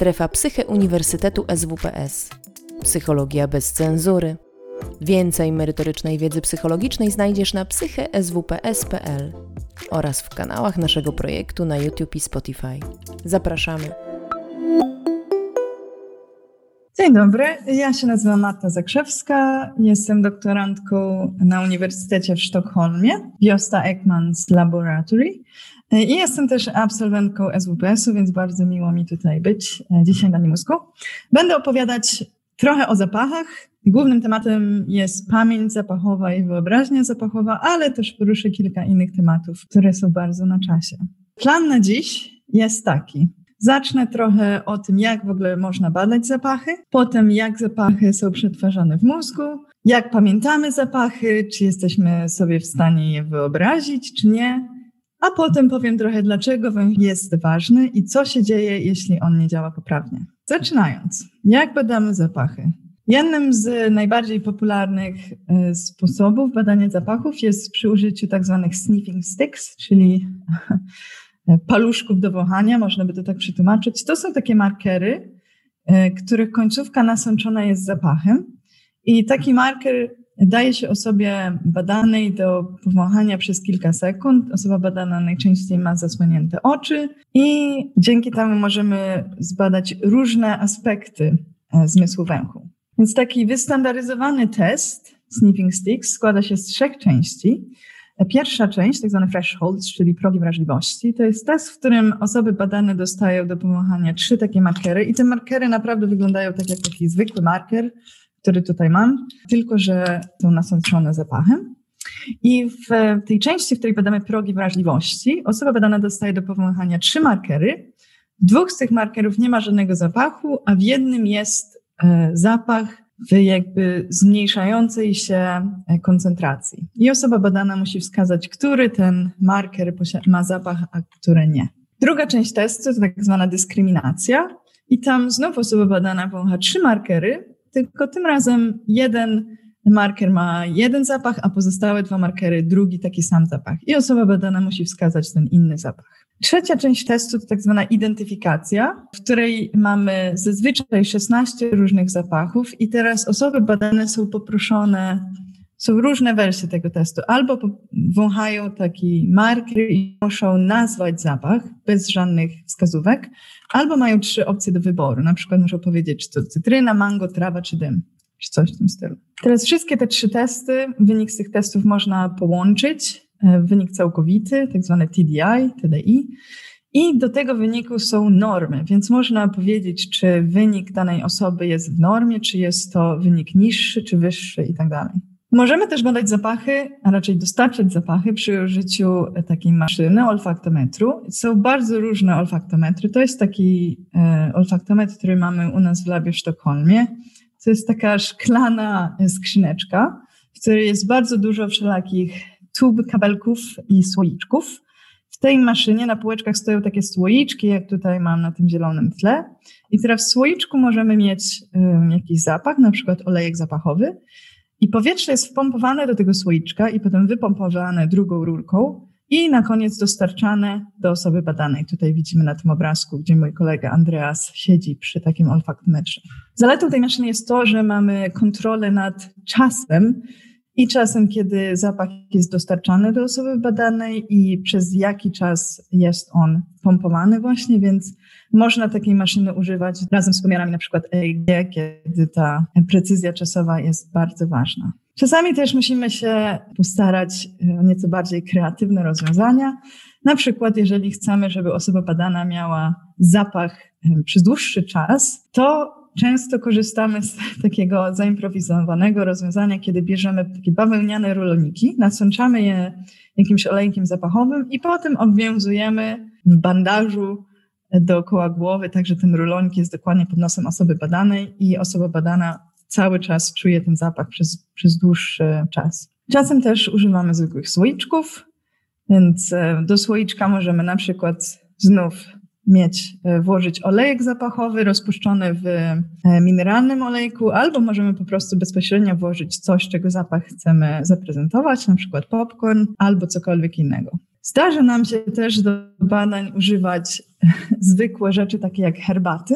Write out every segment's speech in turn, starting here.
Strefa Psyche Uniwersytetu SWPS. Psychologia bez cenzury. Więcej merytorycznej wiedzy psychologicznej znajdziesz na psycheswps.pl oraz w kanałach naszego projektu na YouTube i Spotify. Zapraszamy. Dzień dobry, ja się nazywam Marta Zakrzewska, jestem doktorantką na Uniwersytecie w Sztokholmie, Josta Ekmans Laboratory i jestem też absolwentką SWPS-u, więc bardzo miło mi tutaj być e, dzisiaj na Nimusku. Będę opowiadać trochę o zapachach. Głównym tematem jest pamięć zapachowa i wyobraźnia zapachowa, ale też poruszę kilka innych tematów, które są bardzo na czasie. Plan na dziś jest taki. Zacznę trochę o tym, jak w ogóle można badać zapachy, potem jak zapachy są przetwarzane w mózgu, jak pamiętamy zapachy, czy jesteśmy sobie w stanie je wyobrazić, czy nie, a potem powiem trochę, dlaczego węch jest ważny i co się dzieje, jeśli on nie działa poprawnie. Zaczynając, jak badamy zapachy? Jednym z najbardziej popularnych e, sposobów badania zapachów jest przy użyciu tak zwanych sniffing sticks, czyli paluszków do wąchania, można by to tak przetłumaczyć. To są takie markery, e, których końcówka nasączona jest zapachem i taki marker daje się osobie badanej do powąchania przez kilka sekund. Osoba badana najczęściej ma zasłonięte oczy i dzięki temu możemy zbadać różne aspekty e, zmysłu węchu. Więc taki wystandaryzowany test sniffing sticks składa się z trzech części. Pierwsza część, tak zwany thresholds, czyli progi wrażliwości, to jest test, w którym osoby badane dostają do powąchania trzy takie markery i te markery naprawdę wyglądają tak jak taki zwykły marker, który tutaj mam, tylko że są nasączone zapachem. I w tej części, w której badamy progi wrażliwości, osoba badana dostaje do powąchania trzy markery. W dwóch z tych markerów nie ma żadnego zapachu, a w jednym jest e, zapach w jakby zmniejszającej się e, koncentracji. I osoba badana musi wskazać, który ten marker ma zapach, a który nie. Druga część testu to tak zwana dyskryminacja. I tam znów osoba badana wącha trzy markery, tylko tym razem jeden marker ma jeden zapach, a pozostałe dwa markery drugi taki sam zapach. I osoba badana musi wskazać ten inny zapach. Trzecia część testu to tak zwana identyfikacja, w której mamy zazwyczaj 16 różnych zapachów i teraz osoby badane są poproszone, są różne wersje tego testu. Albo wąchają taki marker i muszą nazwać zapach bez żadnych wskazówek, albo mają trzy opcje do wyboru. Na przykład muszą powiedzieć, czy to cytryna, mango, trawa czy dym, czy coś w tym stylu. Teraz wszystkie te trzy testy, wynik z tych testów można połączyć E, wynik całkowity, tak zwany TDI, TDI. I do tego wyniku są normy, więc można powiedzieć, czy wynik danej osoby jest w normie, czy jest to wynik niższy, czy wyższy i tak dalej. Możemy też badać zapachy, a raczej dostarczać zapachy przy użyciu takiej maszyny, olfaktometru. Są bardzo różne olfaktometry. To jest taki e, olfaktometr, który mamy u nas w labie w Sztokholmie. To jest taka szklana skrzyneczka, w której jest bardzo dużo wszelakich tub kabelków i słoiczków. W tej maszynie na półeczkach stoją takie słoiczki, jak tutaj mam na tym zielonym tle. I teraz w słoiczku możemy mieć um, jakiś zapach, na przykład olejek zapachowy. I powietrze jest wpompowane do tego słoiczka i potem wypompowane drugą rurką i na koniec dostarczane do osoby badanej. Tutaj widzimy na tym obrazku, gdzie mój kolega Andreas siedzi przy takim olfaktometrze. Zaletą tej maszyny jest to, że mamy kontrolę nad czasem, i czasem, kiedy zapach jest dostarczany do osoby badanej i przez jaki czas jest on pompowany właśnie, więc można takiej maszyny używać razem z pomiarami na przykład EEG, kiedy ta precyzja czasowa jest bardzo ważna. Czasami też musimy się postarać o nieco bardziej kreatywne rozwiązania. Na przykład, jeżeli chcemy, żeby osoba badana miała zapach przez dłuższy czas, to często korzystamy z takiego zaimprowizowanego rozwiązania, kiedy bierzemy takie bawełniane ruloniki, nasączamy je jakimś olejkiem zapachowym i potem obwiązujemy w bandażu dookoła głowy, tak że ten rulonik jest dokładnie pod nosem osoby badanej i osoba badana cały czas czuje ten zapach przez, przez dłuższy czas. Czasem też używamy zwykłych słoiczków, więc e, do słoiczka możemy na przykład znów mieć, e, włożyć olejek zapachowy rozpuszczony w e, mineralnym olejku, albo możemy po prostu bezpośrednio włożyć coś, czego zapach chcemy zaprezentować, na przykład popcorn albo cokolwiek innego. Zdarza nam się też do badań używać zwykłe rzeczy, takie jak herbaty.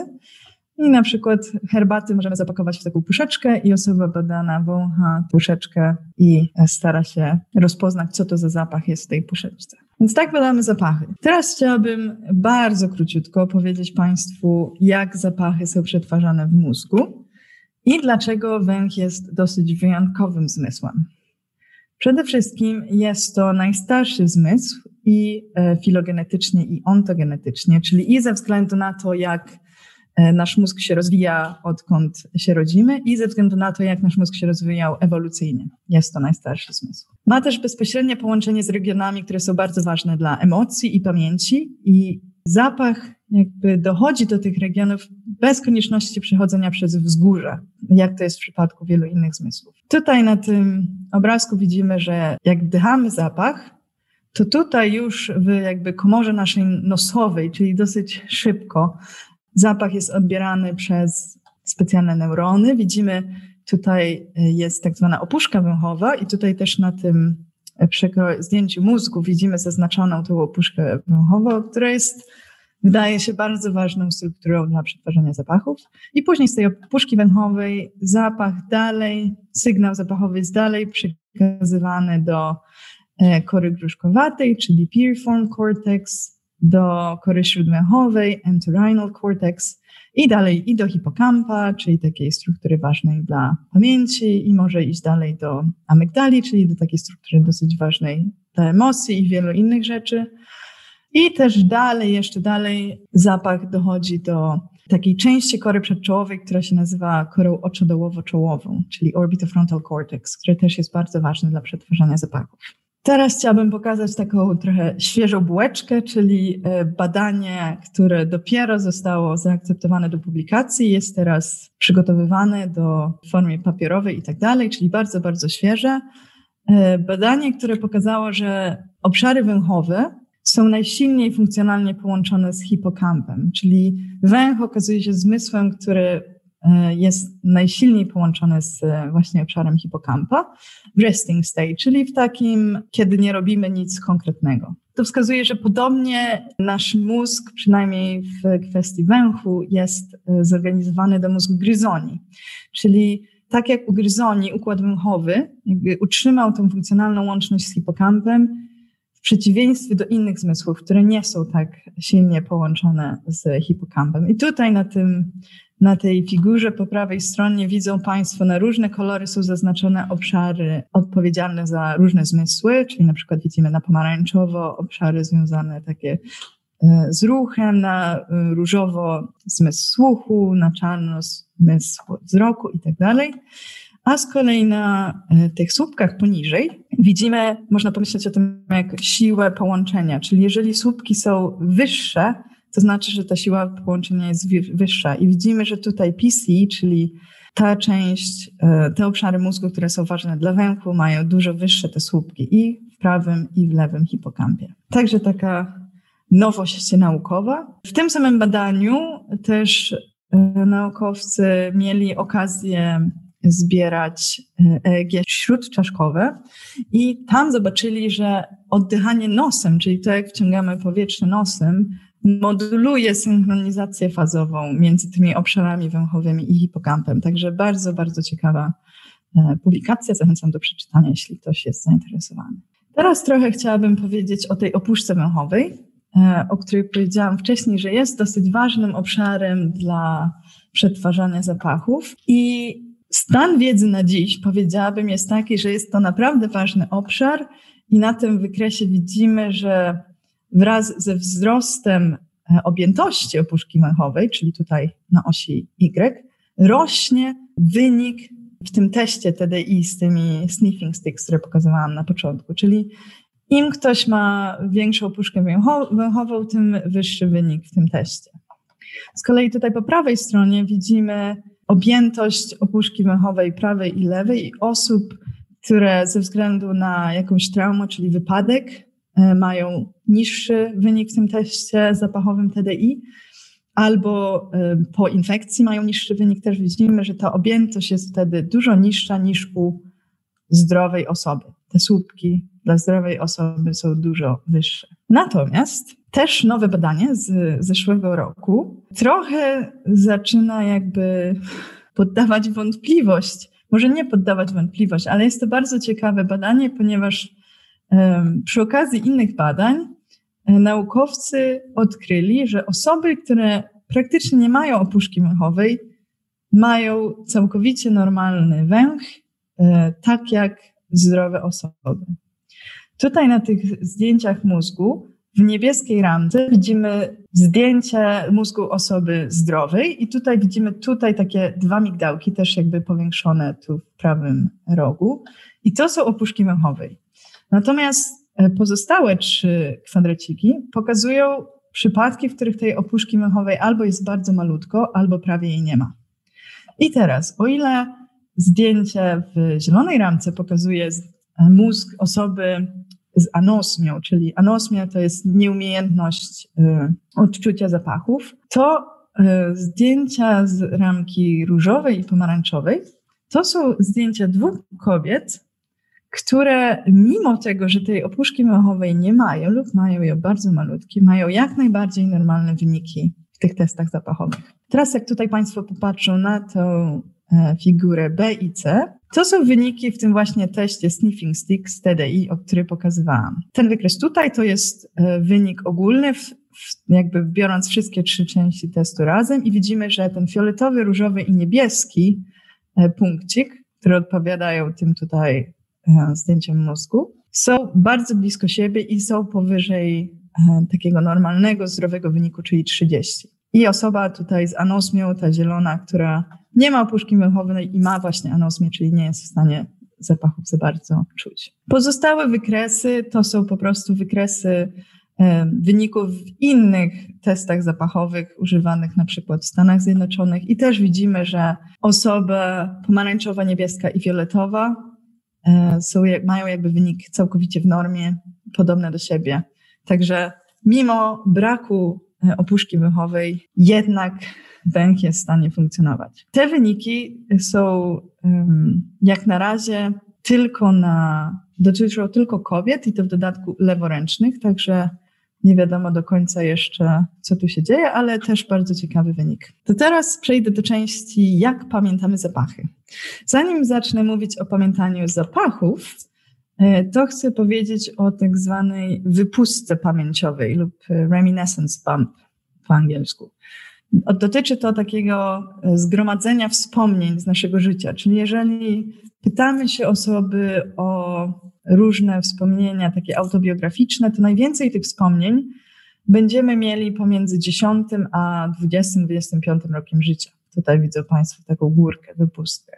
I na przykład herbaty możemy zapakować w taką puszeczkę i osoba badana wącha puszeczkę i stara się rozpoznać, co to za zapach jest w tej puszeczce. Więc tak badamy zapachy. Teraz chciałabym bardzo króciutko powiedzieć Państwu, jak zapachy są przetwarzane w mózgu i dlaczego węch jest dosyć wyjątkowym zmysłem. Przede wszystkim jest to najstarszy zmysł i e, filogenetycznie, i ontogenetycznie, czyli i ze względu na to, jak e, nasz mózg się rozwija, odkąd się rodzimy, i ze względu na to, jak nasz mózg się rozwijał ewolucyjnie. Jest to najstarszy zmysł. Ma też bezpośrednie połączenie z regionami, które są bardzo ważne dla emocji i pamięci, i zapach jakby dochodzi do tych regionów bez konieczności przechodzenia przez wzgórze, jak to jest w przypadku wielu innych zmysłów. Tutaj na tym obrazku widzimy, że jak wdychamy zapach, to tutaj już w jakby komorze naszej nosowej, czyli dosyć szybko, zapach jest odbierany przez specjalne neurony. Widzimy, tutaj jest tak zwana opuszka węchowa i tutaj też na tym zdjęciu mózgu widzimy zaznaczoną tą opuszkę węchową, która jest wydaje się bardzo ważną strukturą dla przetwarzania zapachów. I później z tej opuszki węchowej zapach dalej, sygnał zapachowy jest dalej przekazywany do e, kory gruszkowatej, czyli piriform cortex, do kory śródwęchowej, entorhinal cortex i dalej i do hipokampa, czyli takiej struktury ważnej dla pamięci i może iść dalej do amygdali, czyli do takiej struktury dosyć ważnej dla emocji i wielu innych rzeczy. I też dalej, jeszcze dalej zapach dochodzi do takiej części kory przedczołowej, która się nazywa korą oczodołowo-czołową, czyli orbitofrontal cortex, który też jest bardzo ważny dla przetwarzania zapachów. Teraz chciałabym pokazać taką trochę świeżą bułeczkę, czyli e, badanie, które dopiero zostało zaakceptowane do publikacji, jest teraz przygotowywane do w formie papierowej i tak dalej, czyli bardzo, bardzo świeże. E, badanie, które pokazało, że obszary węchowe są najsilniej funkcjonalnie połączone z hipokampem, czyli węch okazuje się zmysłem, który jest najsilniej połączony z e, właśnie obszarem hipokampa w resting state, czyli w takim, kiedy nie robimy nic konkretnego. To wskazuje, że podobnie nasz mózg, przynajmniej w kwestii węchu, jest e, zorganizowany do mózgu gryzoni, czyli tak jak u gryzoni układ węchowy jakby utrzymał tą funkcjonalną łączność z hipokampem, przeciwieństwie do innych zmysłów, które nie są tak silnie połączone z hipokampem. I tutaj na tym, na tej figurze po prawej stronie widzą Państwo, na różne kolory są zaznaczone obszary odpowiedzialne za różne zmysły, czyli na przykład widzimy na pomarańczowo obszary związane takie e, z ruchem, na e, różowo zmysł słuchu, na czarno zmysł wzroku i tak. A z kolei na e, tych słupkach poniżej widzimy, można pomyśleć o tym jak siłę połączenia, czyli jeżeli słupki są wyższe, to znaczy, że ta siła połączenia jest wyższa. I widzimy, że tutaj PC, czyli ta część, e, te obszary mózgu, które są ważne dla węchu, mają dużo wyższe te słupki i w prawym, i w lewym hipokampie. Także taka nowość naukowa. W tym samym badaniu też e, naukowcy mieli okazję zbierać EEG śródczaszkowe i tam zobaczyli, że oddychanie nosem, czyli to jak wciągamy powietrze nosem, moduluje synchronizację fazową między tymi obszarami węchowymi i hipokampem. Także bardzo, bardzo ciekawa e, publikacja. Zachęcam do przeczytania, jeśli ktoś jest zainteresowany. Teraz trochę chciałabym powiedzieć o tej opuszce węchowej, e, o której powiedziałam wcześniej, że jest dosyć ważnym obszarem dla przetwarzania zapachów i Stan wiedzy na dziś, powiedziałabym, jest taki, że jest to naprawdę ważny obszar i na tym wykresie widzimy, że wraz ze wzrostem e, objętości opuszki węchowej, czyli tutaj na osi Y, rośnie wynik w tym teście TDI z tymi sniffing sticks, które pokazywałam na początku. Czyli im ktoś ma większą opuszkę węchową, tym wyższy wynik w tym teście. Z kolei tutaj po prawej stronie widzimy objętość opuszki węchowej prawej i lewej i osób, które ze względu na jakąś traumę, czyli wypadek, mają niższy wynik w tym teście zapachowym TDI, albo e, po infekcji mają niższy wynik, też widzimy, że ta objętość jest wtedy dużo niższa niż u zdrowej osoby. Te słupki dla zdrowej osoby są dużo wyższe. Natomiast też nowe badanie z zeszłego roku trochę zaczyna jakby poddawać wątpliwość, może nie poddawać wątpliwość, ale jest to bardzo ciekawe badanie, ponieważ przy okazji innych badań um, naukowcy odkryli, że osoby, które praktycznie nie mają opuszki węchowej, mają całkowicie normalny węch, um, tak jak zdrowe osoby. Tutaj na tych zdjęciach mózgu w niebieskiej ramce widzimy zdjęcie mózgu osoby zdrowej i tutaj widzimy tutaj takie dwa migdałki, też jakby powiększone tu w prawym rogu. I to są opuszki węchowej. Natomiast e, pozostałe trzy kwadraciki pokazują przypadki, w których tej opuszki węchowej albo jest bardzo malutko, albo prawie jej nie ma. I teraz, o ile zdjęcie w zielonej ramce pokazuje mózg osoby z anosmią, czyli anosmia to jest nieumiejętność y, odczucia zapachów, to zdjęcia z ramki różowej i pomarańczowej to są zdjęcia dwóch kobiet, które mimo tego, że tej opuszki machowej nie mają lub mają ją bardzo malutkie, mają jak najbardziej normalne wyniki w tych testach zapachowych. Teraz jak tutaj Państwo popatrzą na tą e, figurę B i C, to są wyniki w tym właśnie teście Sniffing Stick z TDI, o którym pokazywałam. Ten wykres tutaj to jest e, wynik ogólny, w, jakby biorąc wszystkie trzy części testu razem i widzimy, że ten fioletowy, różowy i niebieski e, punkcik, które odpowiadają tym tutaj e, zdjęciom mózgu, są bardzo blisko siebie i są powyżej takiego normalnego, zdrowego wyniku, czyli 30. I osoba tutaj z anosmią, ta zielona, która nie ma opuszki węchowej i ma właśnie anosmię, czyli nie jest w stanie zapachów za bardzo czuć. Pozostałe wykresy to są po prostu wykresy e, wyników w innych testach zapachowych używanych na przykład w Stanach Zjednoczonych i też widzimy, że osoby pomarańczowa, niebieska i fioletowa e, są, mają jakby wynik całkowicie w normie, podobne do siebie. Także mimo braku e, opuszki węchowej jednak węch jest w stanie funkcjonować. Te wyniki są jak na razie tylko na, dotyczą tylko kobiet i to w dodatku leworęcznych, także nie wiadomo do końca jeszcze, co tu się dzieje, ale też bardzo ciekawy wynik. To teraz przejdę do części, jak pamiętamy zapachy. Zanim zacznę mówić o pamiętaniu zapachów, e, to chcę powiedzieć o tak zwanej wypustce pamięciowej lub reminiscence bump po angielsku. Dotyczy to takiego e, zgromadzenia wspomnień z naszego życia. Czyli jeżeli pytamy się osoby o różne wspomnienia, takie autobiograficzne, to najwięcej tych wspomnień będziemy mieli pomiędzy 10 a 20-25 rokiem życia. Tutaj widzą Państwo taką górkę, wypustkę.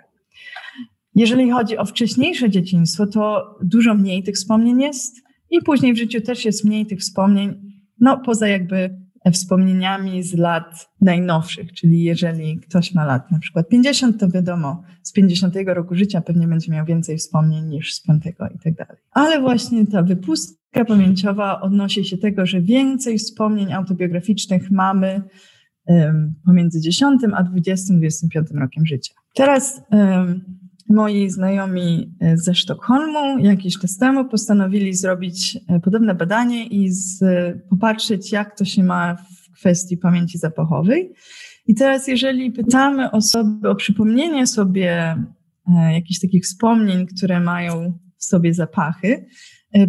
Jeżeli chodzi o wcześniejsze dzieciństwo, to dużo mniej tych wspomnień jest i później w życiu też jest mniej tych wspomnień, no poza jakby wspomnieniami z lat najnowszych, czyli jeżeli ktoś ma lat na przykład 50, to wiadomo, z 50 roku życia pewnie będzie miał więcej wspomnień niż z 5 i tak dalej. Ale właśnie ta wypustka pamięciowa odnosi się tego, że więcej wspomnień autobiograficznych mamy pomiędzy 10 a 20-25 rokiem życia. Teraz moi znajomi e, ze Sztokholmu jakiś czas temu postanowili zrobić e, podobne badanie i z, popatrzeć, jak to się ma w kwestii pamięci zapachowej. I teraz, jeżeli pytamy osoby o przypomnienie sobie e, jakichś takich wspomnień, które mają w sobie zapachy,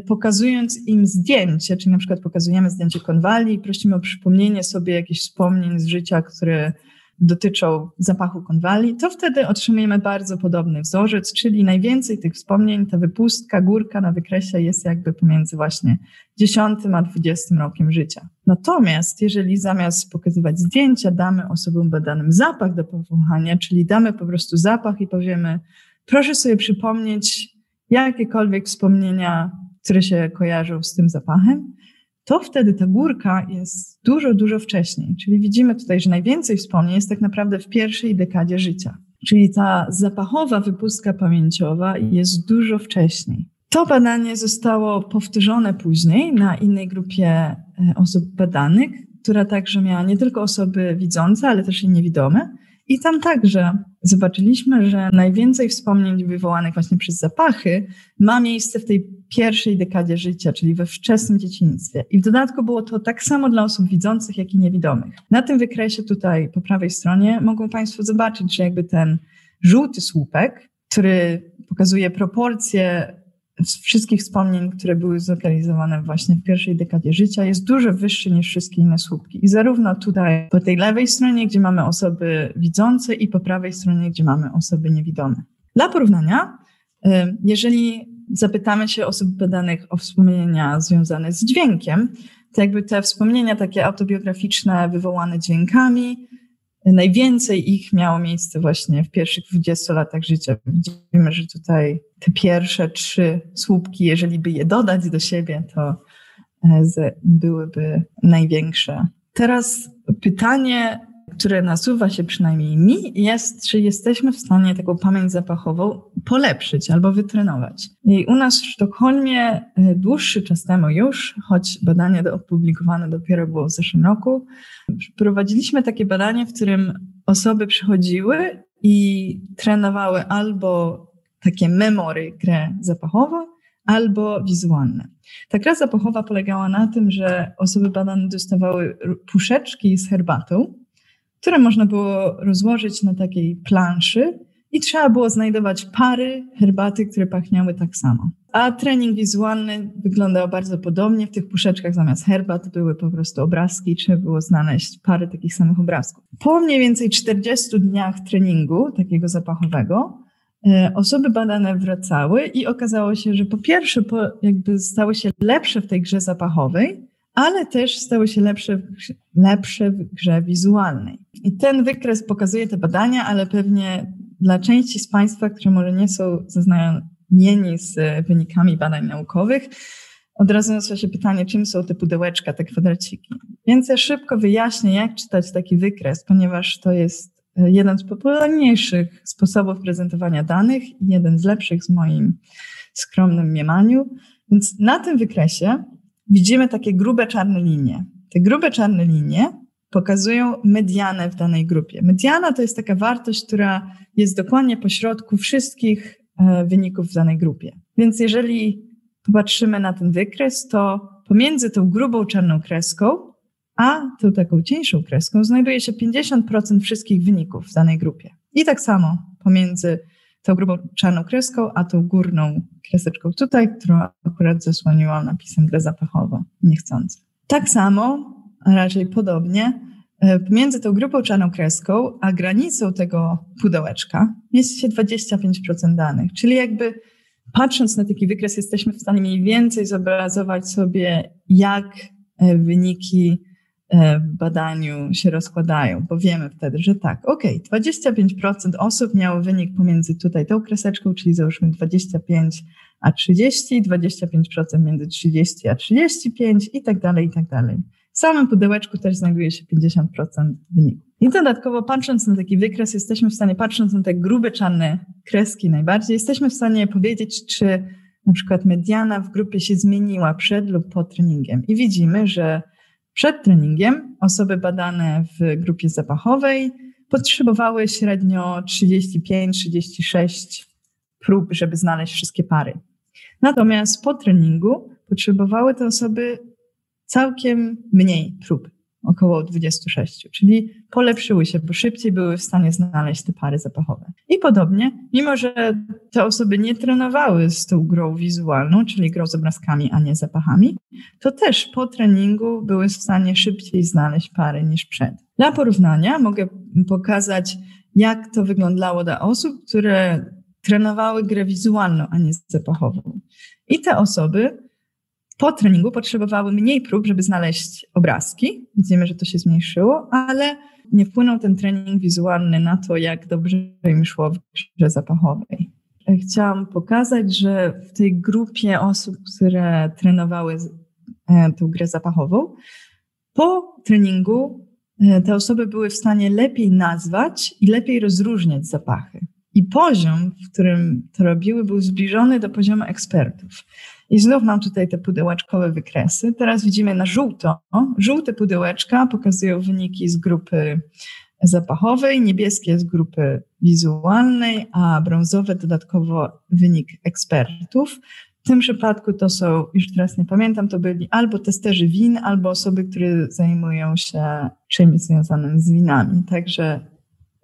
pokazując im zdjęcie, czyli na przykład pokazujemy zdjęcie konwali i prosimy o przypomnienie sobie jakichś wspomnień z życia, które dotyczą zapachu konwali, to wtedy otrzymujemy bardzo podobny wzorzec, czyli najwięcej tych wspomnień, ta wypustka, górka na wykresie jest jakby pomiędzy właśnie 10 a 20 rokiem życia. Natomiast jeżeli zamiast pokazywać zdjęcia, damy osobom badanym zapach do powąchania, czyli damy po prostu zapach i powiemy, proszę sobie przypomnieć jakiekolwiek wspomnienia, które się kojarzą z tym zapachem, to wtedy ta górka jest dużo, dużo wcześniej. Czyli widzimy tutaj, że najwięcej wspomnień jest tak naprawdę w pierwszej dekadzie życia. Czyli ta zapachowa wypustka pamięciowa jest dużo wcześniej. To badanie zostało powtórzone później na innej grupie e, osób badanych, która także miała nie tylko osoby widzące, ale też i niewidome. I tam także zobaczyliśmy, że najwięcej wspomnień wywołanych właśnie przez zapachy ma miejsce w tej pierwszej dekadzie życia, czyli we wczesnym dzieciństwie. I w dodatku było to tak samo dla osób widzących, jak i niewidomych. Na tym wykresie tutaj po prawej stronie mogą Państwo zobaczyć, że jakby ten żółty słupek, który pokazuje proporcje wszystkich wspomnień, które były zlokalizowane właśnie w pierwszej dekadzie życia, jest dużo wyższy niż wszystkie inne słupki. I zarówno tutaj po tej lewej stronie, gdzie mamy osoby widzące, i po prawej stronie, gdzie mamy osoby niewidome. Dla porównania, jeżeli zapytamy się osób badanych o wspomnienia związane z dźwiękiem, to jakby te wspomnienia takie autobiograficzne, wywołane dźwiękami, Najwięcej ich miało miejsce właśnie w pierwszych 20 latach życia. Widzimy, że tutaj te pierwsze trzy słupki, jeżeli by je dodać do siebie, to e, byłyby największe. Teraz pytanie, które nasuwa się przynajmniej mi, jest, czy jesteśmy w stanie taką pamięć zapachową polepszyć albo wytrenować. I u nas w Sztokholmie e, dłuższy czas temu już, choć badanie opublikowane dopiero było w zeszłym roku, prowadziliśmy takie badanie, w którym osoby przychodziły i trenowały albo takie memory, grę zapachową, albo wizualne. Ta gra zapachowa polegała na tym, że osoby badane dostawały puszeczki z herbatą, które można było rozłożyć na takiej planszy i trzeba było znajdować pary herbaty, które pachniały tak samo. A trening wizualny wyglądał bardzo podobnie. W tych puszeczkach zamiast herbat były po prostu obrazki, trzeba było znaleźć pary takich samych obrazków. Po mniej więcej 40 dniach treningu takiego zapachowego, e, osoby badane wracały i okazało się, że po pierwsze po jakby stały się lepsze w tej grze zapachowej, ale też stały się lepsze, lepsze w grze wizualnej. I ten wykres pokazuje te badania, ale pewnie dla części z Państwa, które może nie są zaznajomieni z wynikami badań naukowych, od razu nasuwa się pytanie, czym są te pudełeczka, te kwadraciki. Więc ja szybko wyjaśnię, jak czytać taki wykres, ponieważ to jest jeden z popularniejszych sposobów prezentowania danych i jeden z lepszych w moim skromnym mniemaniu. Więc na tym wykresie widzimy takie grube czarne linie. Te grube czarne linie pokazują medianę w danej grupie. Mediana to jest taka wartość, która jest dokładnie pośrodku wszystkich e, wyników w danej grupie. Więc jeżeli popatrzymy na ten wykres, to pomiędzy tą grubą czarną kreską a tą taką cieńszą kreską znajduje się 50% wszystkich wyników w danej grupie. I tak samo pomiędzy tą grubą czarną kreską, a tą górną kreseczką tutaj, którą akurat zasłoniłam napisem grę zapachowo, niechcący. Tak samo, a raczej podobnie, e, pomiędzy tą grupą czarną kreską, a granicą tego pudełeczka mieści się 25% danych, czyli jakby patrząc na taki wykres, jesteśmy w stanie mniej więcej zobrazować sobie, jak e, wyniki badaniu się rozkładają, bo wiemy wtedy, że tak, ok, 25% osób miało wynik pomiędzy tutaj tą kreseczką, czyli załóżmy 25 a 30, 25% między 30 a 35 i tak dalej, i tak dalej. W samym pudełeczku też znajduje się 50% wyniku. I dodatkowo patrząc na taki wykres, jesteśmy w stanie, patrząc na te grube czarne kreski najbardziej, jesteśmy w stanie powiedzieć, czy na przykład mediana w grupie się zmieniła przed lub po treningiem. I widzimy, że przed treningiem osoby badane w grupie zapachowej potrzebowały średnio 35-36 prób, żeby znaleźć wszystkie pary. Natomiast po treningu potrzebowały te osoby całkiem mniej prób około 26, czyli polepszyły się, bo szybciej były w stanie znaleźć te pary zapachowe. I podobnie, mimo że te osoby nie trenowały z tą grą wizualną, czyli grą z obrazkami, a nie zapachami, to też po treningu były w stanie szybciej znaleźć pary niż przed. Dla porównania mogę pokazać, jak to wyglądało dla osób, które trenowały grę wizualną, a nie zapachową. I te osoby po treningu potrzebowały mniej prób, żeby znaleźć obrazki. Widzimy, że to się zmniejszyło, ale nie wpłynął ten trening wizualny na to, jak dobrze im szło w grze zapachowej. Chciałam pokazać, że w tej grupie osób, które trenowały e, tę grę zapachową, po treningu e, te osoby były w stanie lepiej nazwać i lepiej rozróżniać zapachy. I poziom, w którym to robiły, był zbliżony do poziomu ekspertów. I znów mam tutaj te pudełeczkowe wykresy. Teraz widzimy na żółto. Żółte pudełeczka pokazują wyniki z grupy zapachowej, niebieskie z grupy wizualnej, a brązowe dodatkowo wynik ekspertów. W tym przypadku to są, już teraz nie pamiętam, to byli albo testerzy win, albo osoby, które zajmują się czymś związanym z winami. Także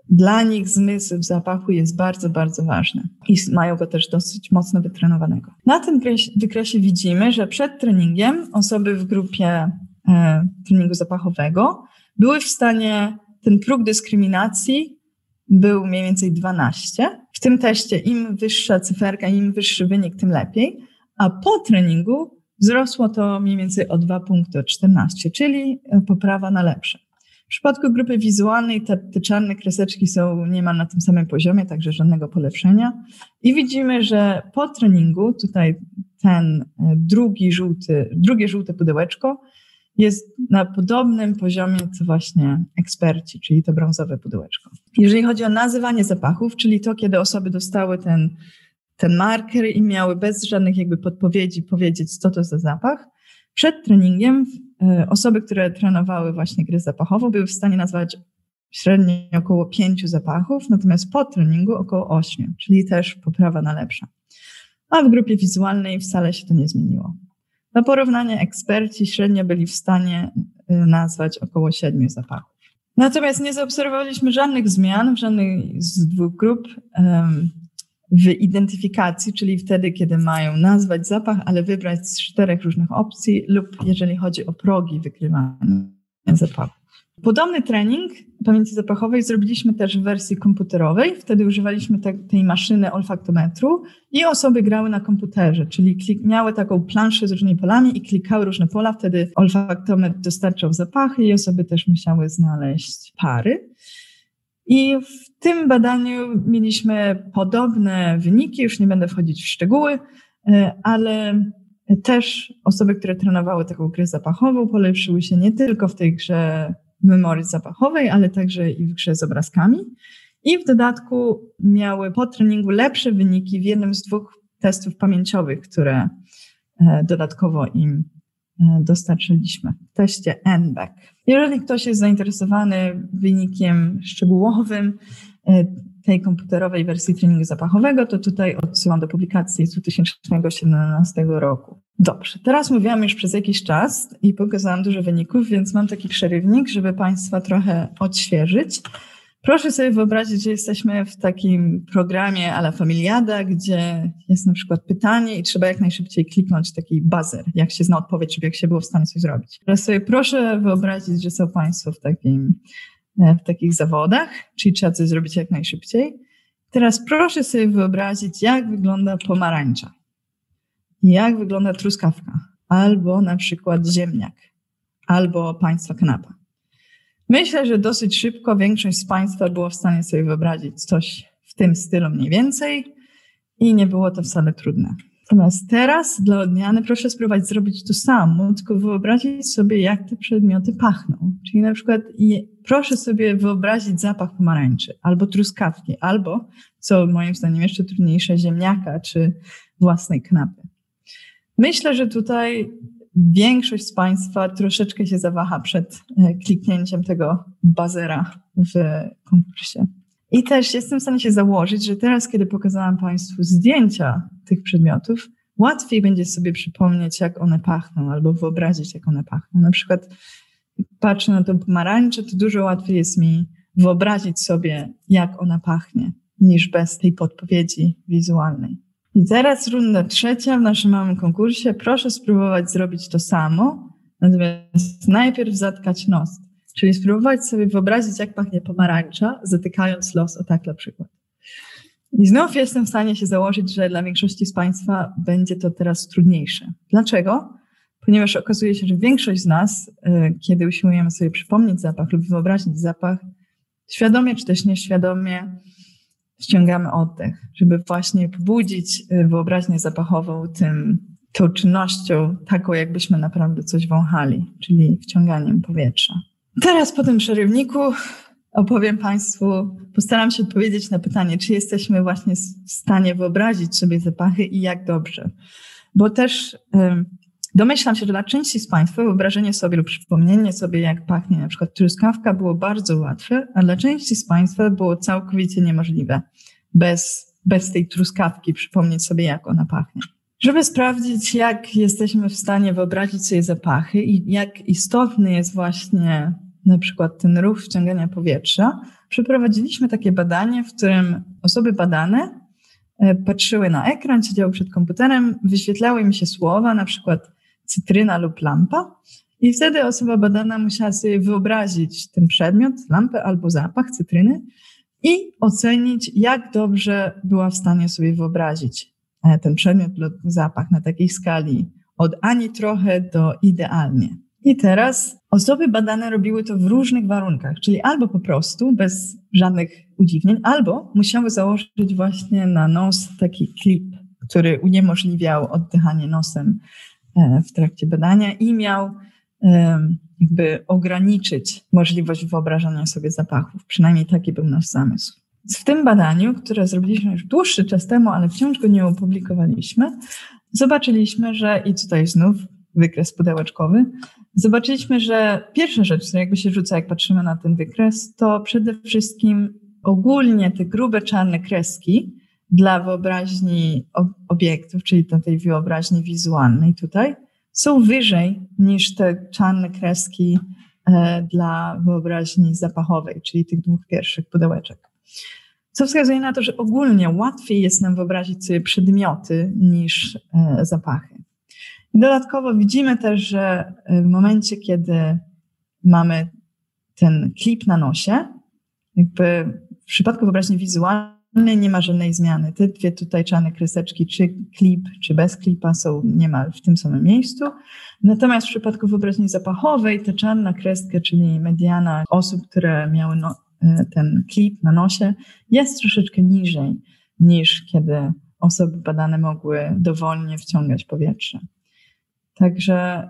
dla nich zmysł zapachu jest bardzo, bardzo ważny i mają go też dosyć mocno wytrenowanego. Na tym wykresie widzimy, że przed treningiem osoby w grupie e, treningu zapachowego były w stanie, ten próg dyskryminacji był mniej więcej 12. W tym teście im wyższa cyferka, im wyższy wynik, tym lepiej, a po treningu wzrosło to mniej więcej o 2 punkty, o 14, czyli poprawa na lepsze. W przypadku grupy wizualnej te, te czarne kreseczki są niemal na tym samym poziomie, także żadnego polepszenia. I widzimy, że po treningu tutaj ten e, drugi żółty, drugie żółte pudełeczko jest na podobnym poziomie co właśnie eksperci, czyli to brązowe pudełeczko. Jeżeli chodzi o nazywanie zapachów, czyli to, kiedy osoby dostały ten, ten marker i miały bez żadnych jakby podpowiedzi powiedzieć, co to za zapach, przed treningiem osoby, które trenowały właśnie gry zapachową, były w stanie nazwać średnio około pięciu zapachów, natomiast po treningu około ośmiu, czyli też poprawa na lepsza. A w grupie wizualnej wcale się to nie zmieniło. Na porównanie eksperci średnio byli w stanie e, nazwać około siedmiu zapachów. Natomiast nie zaobserwowaliśmy żadnych zmian w żadnej z dwóch grup w identyfikacji, czyli wtedy, kiedy mają nazwać zapach, ale wybrać z czterech różnych opcji, lub jeżeli chodzi o progi wykrywania zapachu. Podobny trening pamięci zapachowej zrobiliśmy też w wersji komputerowej. Wtedy używaliśmy te, tej maszyny olfaktometru i osoby grały na komputerze, czyli klik, miały taką planszę z różnymi polami i klikały różne pola. Wtedy olfaktometr dostarczał zapachy i osoby też musiały znaleźć pary. I w tym badaniu mieliśmy podobne wyniki, już nie będę wchodzić w szczegóły, e, ale też osoby, które trenowały taką grę zapachową, polepszyły się nie tylko w tej grze memory zapachowej, ale także i w grze z obrazkami. I w dodatku miały po treningu lepsze wyniki w jednym z dwóch testów pamięciowych, które e, dodatkowo im dostarczyliśmy w teście NBAC. Jeżeli ktoś jest zainteresowany wynikiem szczegółowym e, tej komputerowej wersji treningu zapachowego, to tutaj odsyłam do publikacji z 2017 roku. Dobrze, teraz mówiłam już przez jakiś czas i pokazałam dużo wyników, więc mam taki przerywnik, żeby Państwa trochę odświeżyć. Proszę sobie wyobrazić, że jesteśmy w takim programie ala Familiada, gdzie jest na przykład pytanie i trzeba jak najszybciej kliknąć taki buzzer, jak się zna odpowiedź, żeby jak się było w stanie coś zrobić. Teraz sobie proszę wyobrazić, że są Państwo w, takim, e, w takich zawodach, czyli trzeba coś zrobić jak najszybciej. Teraz proszę sobie wyobrazić, jak wygląda pomarańcza, jak wygląda truskawka, albo na przykład ziemniak, albo Państwa kanapa. Myślę, że dosyć szybko większość z Państwa było w stanie sobie wyobrazić coś w tym stylu mniej więcej i nie było to wcale trudne. Natomiast teraz dla odmiany proszę spróbować zrobić to samo, tylko wyobrazić sobie, jak te przedmioty pachną. Czyli na przykład proszę sobie wyobrazić zapach pomarańczy, albo truskawki, albo, co moim zdaniem jeszcze trudniejsze, ziemniaka czy własnej knapy. Myślę, że tutaj większość z Państwa troszeczkę się zawaha przed e, kliknięciem tego bazera w konkursie. I też jestem w stanie się założyć, że teraz, kiedy pokazałam Państwu zdjęcia tych przedmiotów, łatwiej będzie sobie przypomnieć, jak one pachną, albo wyobrazić, jak one pachną. Na przykład, patrzę na to pomarańcze, to dużo łatwiej jest mi wyobrazić sobie, jak ona pachnie, niż bez tej podpowiedzi wizualnej. I teraz runda trzecia w naszym małym konkursie. Proszę spróbować zrobić to samo, natomiast najpierw zatkać nos. Czyli spróbować sobie wyobrazić, jak pachnie pomarańcza, zatykając los o tak na przykład. I znów jestem w stanie się założyć, że dla większości z Państwa będzie to teraz trudniejsze. Dlaczego? Ponieważ okazuje się, że większość z nas, y, kiedy usiłujemy sobie przypomnieć zapach lub wyobrazić zapach, świadomie czy też nieświadomie ściągamy oddech, żeby właśnie pobudzić y, wyobraźnię zapachową tym, tą czynnością, taką jakbyśmy naprawdę coś wąchali, czyli wciąganiem powietrza. Teraz po tym przerywniku opowiem Państwu, postaram się odpowiedzieć na pytanie, czy jesteśmy właśnie w stanie wyobrazić sobie zapachy i jak dobrze. bo też domyślam się, że dla części z Państwa wyobrażenie sobie lub przypomnienie sobie, jak pachnie na przykład truskawka, było bardzo łatwe, a dla części z Państwa było całkowicie niemożliwe bez, bez tej truskawki przypomnieć sobie, jak ona pachnie. Żeby sprawdzić, jak jesteśmy w stanie wyobrazić sobie zapachy i jak istotny jest właśnie na przykład ten ruch wciągania powietrza, przeprowadziliśmy takie badanie, w którym osoby badane e, patrzyły na ekran, siedziały przed komputerem, wyświetlały mi się słowa, na przykład cytryna lub lampa, i wtedy osoba badana musiała sobie wyobrazić ten przedmiot, lampę albo zapach cytryny i ocenić, jak dobrze była w stanie sobie wyobrazić e, ten przedmiot lub zapach na takiej skali od ani trochę do idealnie. I teraz osoby badane robiły to w różnych warunkach, czyli albo po prostu bez żadnych udziwnień, albo musiały założyć właśnie na nos taki klip, który uniemożliwiał oddychanie nosem w trakcie badania i miał jakby ograniczyć możliwość wyobrażania sobie zapachów. Przynajmniej taki był nasz zamysł. W tym badaniu, które zrobiliśmy już dłuższy czas temu, ale wciąż go nie opublikowaliśmy, zobaczyliśmy, że i tutaj znów wykres pudełeczkowy, zobaczyliśmy, że pierwsza rzecz, która jakby się rzuca, jak patrzymy na ten wykres, to przede wszystkim ogólnie te grube czarne kreski dla wyobraźni obiektów, czyli do tej wyobraźni wizualnej tutaj, są wyżej niż te czarne kreski e, dla wyobraźni zapachowej, czyli tych dwóch pierwszych pudełeczek. Co wskazuje na to, że ogólnie łatwiej jest nam wyobrazić sobie przedmioty niż e, zapachy. Dodatkowo widzimy też, że w momencie, kiedy mamy ten klip na nosie, jakby w przypadku wyobraźni wizualnej nie ma żadnej zmiany. Te dwie tutaj czarne kreseczki, czy klip, czy bez klipa są niemal w tym samym miejscu. Natomiast w przypadku wyobraźni zapachowej ta czarna kreska, czyli mediana osób, które miały no, e, ten klip na nosie, jest troszeczkę niżej niż kiedy osoby badane mogły dowolnie wciągać powietrze. Także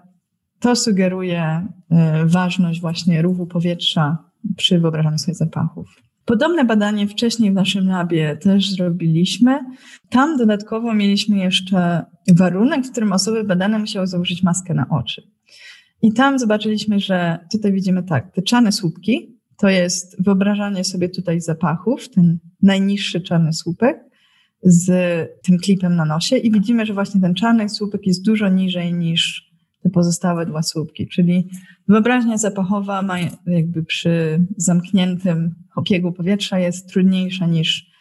to sugeruje y, ważność właśnie ruchu powietrza przy wyobrażaniu sobie zapachów. Podobne badanie wcześniej w naszym labie też zrobiliśmy. Tam dodatkowo mieliśmy jeszcze warunek, w którym osoby badane musiały założyć maskę na oczy. I tam zobaczyliśmy, że tutaj widzimy tak, te czarne słupki to jest wyobrażanie sobie tutaj zapachów, ten najniższy czarny słupek, z tym klipem na nosie i widzimy, że właśnie ten czarny słupek jest dużo niżej niż te pozostałe dwa słupki, czyli wyobraźnia zapachowa ma jakby przy zamkniętym obiegu powietrza jest trudniejsza niż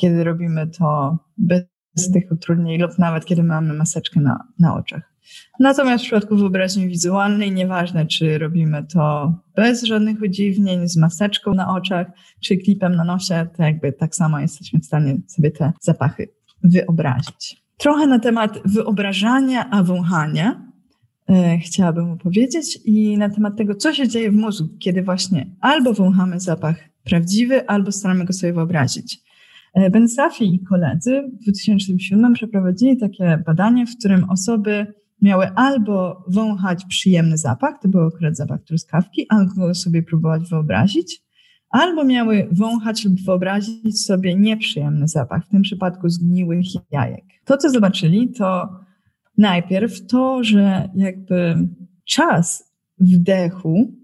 kiedy robimy to bez tych utrudnień lub nawet kiedy mamy maseczkę na, na oczach. Natomiast w przypadku wyobraźni wizualnej, nieważne czy robimy to bez żadnych udziwnień, z maseczką na oczach, czy klipem na nosie, to jakby tak samo jesteśmy w stanie sobie te zapachy wyobrazić. Trochę na temat wyobrażania, a wąchania chciałabym opowiedzieć i na temat tego, co się dzieje w mózgu, kiedy właśnie albo wąchamy zapach prawdziwy, albo staramy go sobie wyobrazić. E, ben Safi i koledzy w 2007 przeprowadzili takie badanie, w którym osoby miały albo wąchać przyjemny zapach, to był akurat zapach truskawki, albo sobie próbować wyobrazić, albo miały wąchać lub wyobrazić sobie nieprzyjemny zapach, w tym przypadku zgniłych jajek. To, co zobaczyli, to najpierw to, że jakby czas wdechu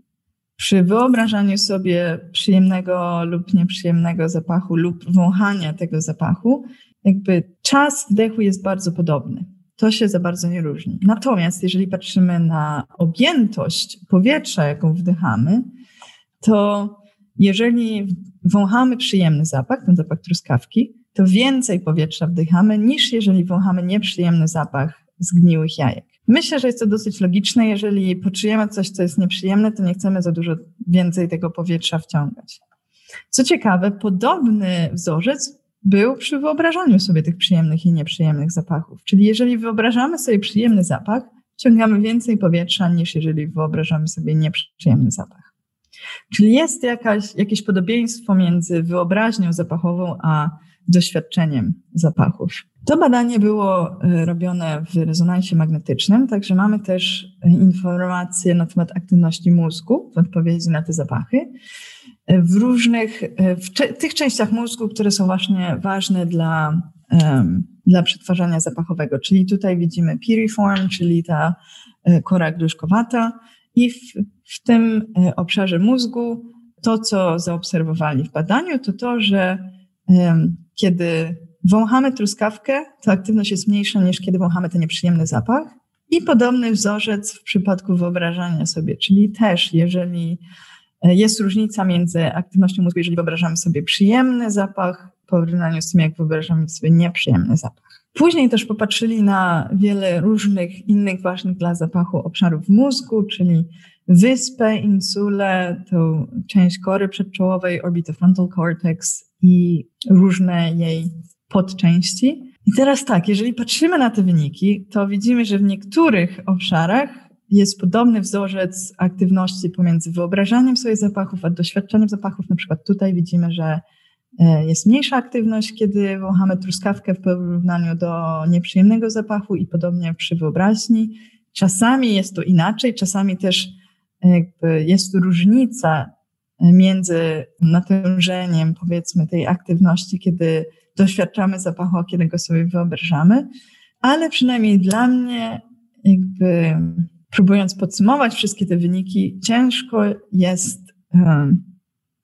przy wyobrażaniu sobie przyjemnego lub nieprzyjemnego zapachu lub wąchania tego zapachu, jakby czas wdechu jest bardzo podobny to się za bardzo nie różni. Natomiast jeżeli patrzymy na objętość powietrza, jaką wdychamy, to jeżeli wąchamy przyjemny zapach, ten zapach truskawki, to więcej powietrza wdychamy niż jeżeli wąchamy nieprzyjemny zapach zgniłych jajek. Myślę, że jest to dosyć logiczne. Jeżeli poczujemy coś, co jest nieprzyjemne, to nie chcemy za dużo więcej tego powietrza wciągać. Co ciekawe, podobny wzorzec był przy wyobrażaniu sobie tych przyjemnych i nieprzyjemnych zapachów. Czyli jeżeli wyobrażamy sobie przyjemny zapach, wciągamy więcej powietrza niż jeżeli wyobrażamy sobie nieprzyjemny zapach. Czyli jest jakaś, jakieś podobieństwo między wyobraźnią zapachową a doświadczeniem zapachów. To badanie było e, robione w rezonansie magnetycznym, także mamy też informacje na temat aktywności mózgu w odpowiedzi na te zapachy w różnych, w tych częściach mózgu, które są właśnie ważne dla dla przetwarzania zapachowego. Czyli tutaj widzimy piriform, czyli ta kora gruszkowata i w, w tym obszarze mózgu to, co zaobserwowali w badaniu, to to, że kiedy wąchamy truskawkę, to aktywność jest mniejsza niż kiedy wąchamy ten nieprzyjemny zapach. I podobny wzorzec w przypadku wyobrażania sobie, czyli też jeżeli e, jest różnica między aktywnością mózgu, jeżeli wyobrażamy sobie przyjemny zapach, w porównaniu z tym, jak wyobrażamy sobie nieprzyjemny zapach. Później też popatrzyli na wiele różnych innych ważnych dla zapachu obszarów mózgu, czyli wyspę, insulę, tą część kory przedczołowej, orbitofrontal cortex i różne jej podczęści. I teraz tak, jeżeli patrzymy na te wyniki, to widzimy, że w niektórych obszarach jest podobny wzorzec aktywności pomiędzy wyobrażaniem sobie zapachów, a doświadczeniem zapachów. Na przykład tutaj widzimy, że e, jest mniejsza aktywność, kiedy wąchamy truskawkę w porównaniu do nieprzyjemnego zapachu i podobnie przy wyobraźni. Czasami jest to inaczej, czasami też jakby jest różnica między natężeniem, powiedzmy, tej aktywności, kiedy doświadczamy zapachu, a kiedy go sobie wyobrażamy, ale przynajmniej dla mnie, jakby próbując podsumować wszystkie te wyniki, ciężko jest, um,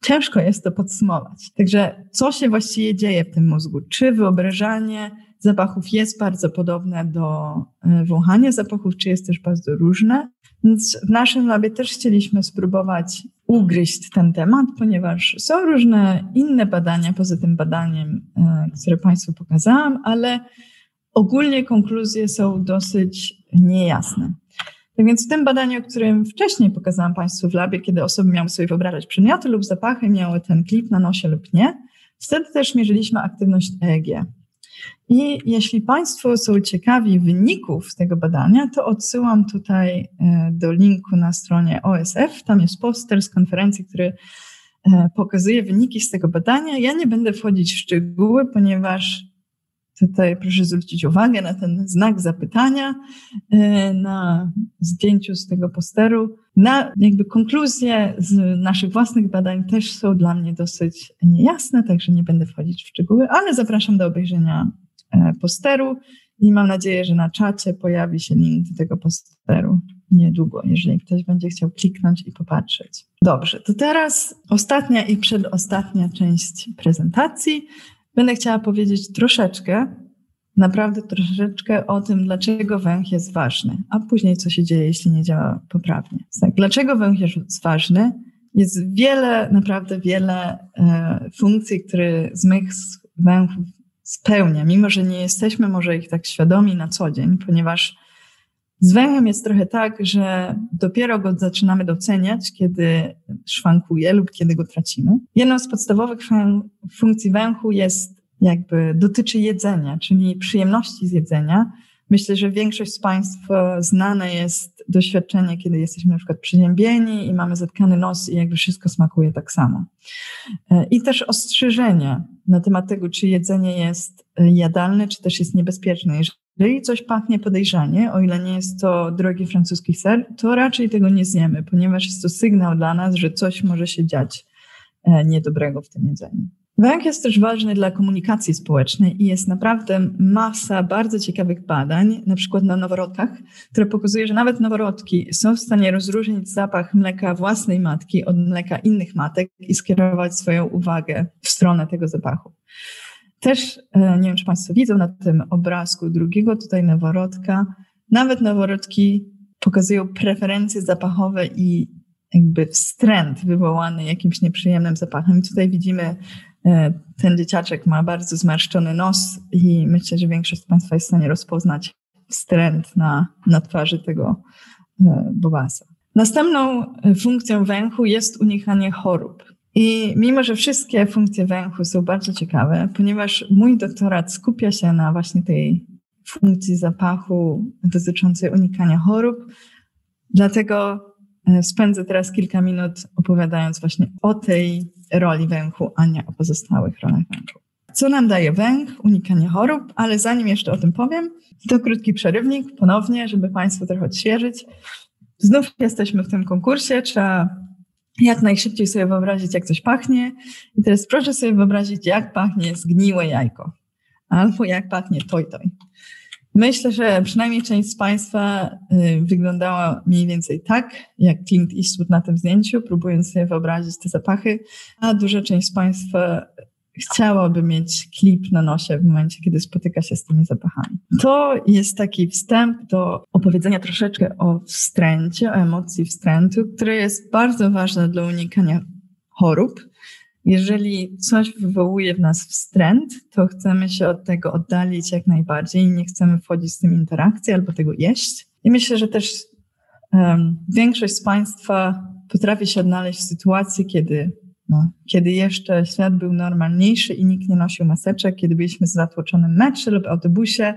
ciężko jest to podsumować. Także co się właściwie dzieje w tym mózgu? Czy wyobrażanie zapachów jest bardzo podobne do e, wąchania zapachów, czy jest też bardzo różne? Więc w naszym labie też chcieliśmy spróbować ugryźć ten temat, ponieważ są różne inne badania poza tym badaniem, e, które Państwu pokazałam, ale ogólnie konkluzje są dosyć niejasne. Tak więc w tym badaniu, o którym wcześniej pokazałam Państwu w labie, kiedy osoby miały sobie wyobrażać przedmioty lub zapachy, miały ten klip na nosie lub nie, wtedy też mierzyliśmy aktywność EEG. I jeśli Państwo są ciekawi wyników tego badania, to odsyłam tutaj e, do linku na stronie OSF. Tam jest poster z konferencji, który e, pokazuje wyniki z tego badania. Ja nie będę wchodzić w szczegóły, ponieważ tutaj proszę zwrócić uwagę na ten znak zapytania e, na zdjęciu z tego posteru. Na jakby konkluzje z naszych własnych badań też są dla mnie dosyć niejasne, także nie będę wchodzić w szczegóły, ale zapraszam do obejrzenia posteru i mam nadzieję, że na czacie pojawi się link do tego posteru niedługo, jeżeli ktoś będzie chciał kliknąć i popatrzeć. Dobrze, to teraz ostatnia i przedostatnia część prezentacji. Będę chciała powiedzieć troszeczkę, naprawdę troszeczkę o tym, dlaczego węch jest ważny, a później co się dzieje, jeśli nie działa poprawnie. Tak, dlaczego węch jest ważny? Jest wiele, naprawdę wiele e, funkcji, które zmysł węchów spełnia, mimo że nie jesteśmy może ich tak świadomi na co dzień, ponieważ z węchem jest trochę tak, że dopiero go zaczynamy doceniać, kiedy szwankuje lub kiedy go tracimy. Jedną z podstawowych funkcji węchu jest jakby dotyczy jedzenia, czyli przyjemności z jedzenia. Myślę, że większość z Państwa znane jest doświadczenie, kiedy jesteśmy na przykład przyziębieni i mamy zatkany nos i jakby wszystko smakuje tak samo. E, I też ostrzeżenia na temat tego, czy jedzenie jest e, jadalne, czy też jest niebezpieczne. Jeżeli coś pachnie podejrzanie, o ile nie jest to drogi francuski ser, to raczej tego nie zjemy, ponieważ jest to sygnał dla nas, że coś może się dziać e, niedobrego w tym jedzeniu. Węg jest też ważny dla komunikacji społecznej i jest naprawdę masa bardzo ciekawych badań, na przykład na noworodkach, które pokazuje, że nawet noworodki są w stanie rozróżnić zapach mleka własnej matki od mleka innych matek i skierować swoją uwagę w stronę tego zapachu. Też, e, nie wiem, czy Państwo widzą na tym obrazku drugiego tutaj noworodka, nawet noworodki pokazują preferencje zapachowe i jakby wstręt wywołany jakimś nieprzyjemnym zapachem. I tutaj widzimy ten dzieciaczek ma bardzo zmarszczony nos i myślę, że większość z Państwa jest w stanie rozpoznać wstręt na, na twarzy tego e, bobasa. Następną e, funkcją węchu jest unikanie chorób. I mimo, że wszystkie funkcje węchu są bardzo ciekawe, ponieważ mój doktorat skupia się na właśnie tej funkcji zapachu dotyczącej unikania chorób, dlatego spędzę teraz kilka minut opowiadając właśnie o tej roli węchu, a nie o pozostałych rolach węchu. Co nam daje węch? Unikanie chorób, ale zanim jeszcze o tym powiem, to krótki przerywnik ponownie, żeby Państwu trochę odświeżyć. Znów jesteśmy w tym konkursie, trzeba jak najszybciej sobie wyobrazić, jak coś pachnie. I teraz proszę sobie wyobrazić, jak pachnie zgniłe jajko. albo jak pachnie toj toj. Myślę, że przynajmniej część z Państwa y, wyglądała mniej więcej tak, jak Clint Eastwood na tym zdjęciu, próbując sobie wyobrazić te zapachy, a duża część z Państwa chciałaby mieć klip na nosie w momencie, kiedy spotyka się z tymi zapachami. To jest taki wstęp do opowiedzenia troszeczkę o wstręcie, o emocji wstrętu, które jest bardzo ważne dla unikania chorób. Jeżeli coś wywołuje w nas wstręt, to chcemy się od tego oddalić jak najbardziej i nie chcemy wchodzić z tym interakcji albo tego jeść. I myślę, że też um, większość z Państwa potrafi się odnaleźć w sytuacji, kiedy no, kiedy jeszcze świat był normalniejszy i nikt nie nosił maseczek, kiedy byliśmy w zatłoczonym metrze lub autobusie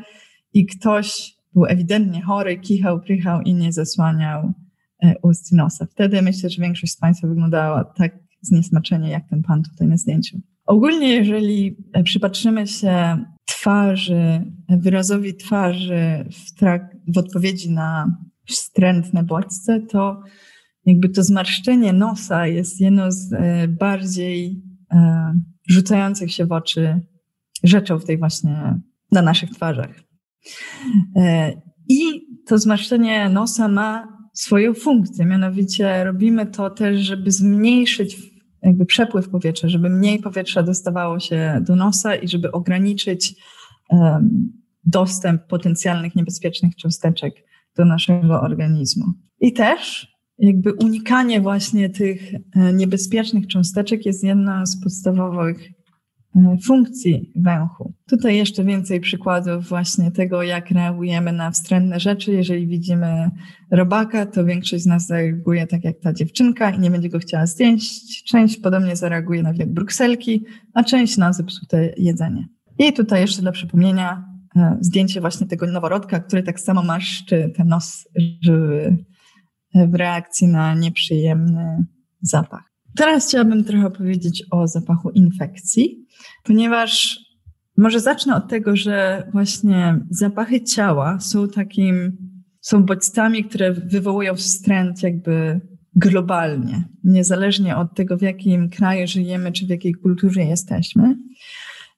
i ktoś był ewidentnie chory, kichał, prychał i nie zasłaniał e, ust i nosa. Wtedy myślę, że większość z Państwa wyglądała tak zniesmaczenie, jak ten pan tutaj na zdjęciu. Ogólnie, jeżeli przypatrzymy się twarzy, wyrazowi twarzy w, trak- w odpowiedzi na wstrętne bodźce, to jakby to zmarszczenie nosa jest jedną z e, bardziej e, rzucających się w oczy rzeczą w tej właśnie na naszych twarzach. E, I to zmarszczenie nosa ma swoją funkcję, mianowicie robimy to też, żeby zmniejszyć jakby przepływ powietrza, żeby mniej powietrza dostawało się do nosa i żeby ograniczyć dostęp potencjalnych niebezpiecznych cząsteczek do naszego organizmu. I też jakby unikanie właśnie tych e, niebezpiecznych cząsteczek jest jedna z podstawowych funkcji węchu. Tutaj jeszcze więcej przykładów właśnie tego, jak reagujemy na wstrętne rzeczy. Jeżeli widzimy robaka, to większość z nas zareaguje tak jak ta dziewczynka i nie będzie go chciała zdjąć. Część podobnie zareaguje na wiek brukselki, a część na zepsute jedzenie. I tutaj jeszcze dla przypomnienia e, zdjęcie właśnie tego noworodka, który tak samo maszczy ten nos, żeby w reakcji na nieprzyjemny zapach. Teraz chciałabym trochę powiedzieć o zapachu infekcji, ponieważ może zacznę od tego, że właśnie zapachy ciała są takim, są bodźcami, które wywołują wstręt jakby globalnie, niezależnie od tego, w jakim kraju żyjemy, czy w jakiej kulturze jesteśmy.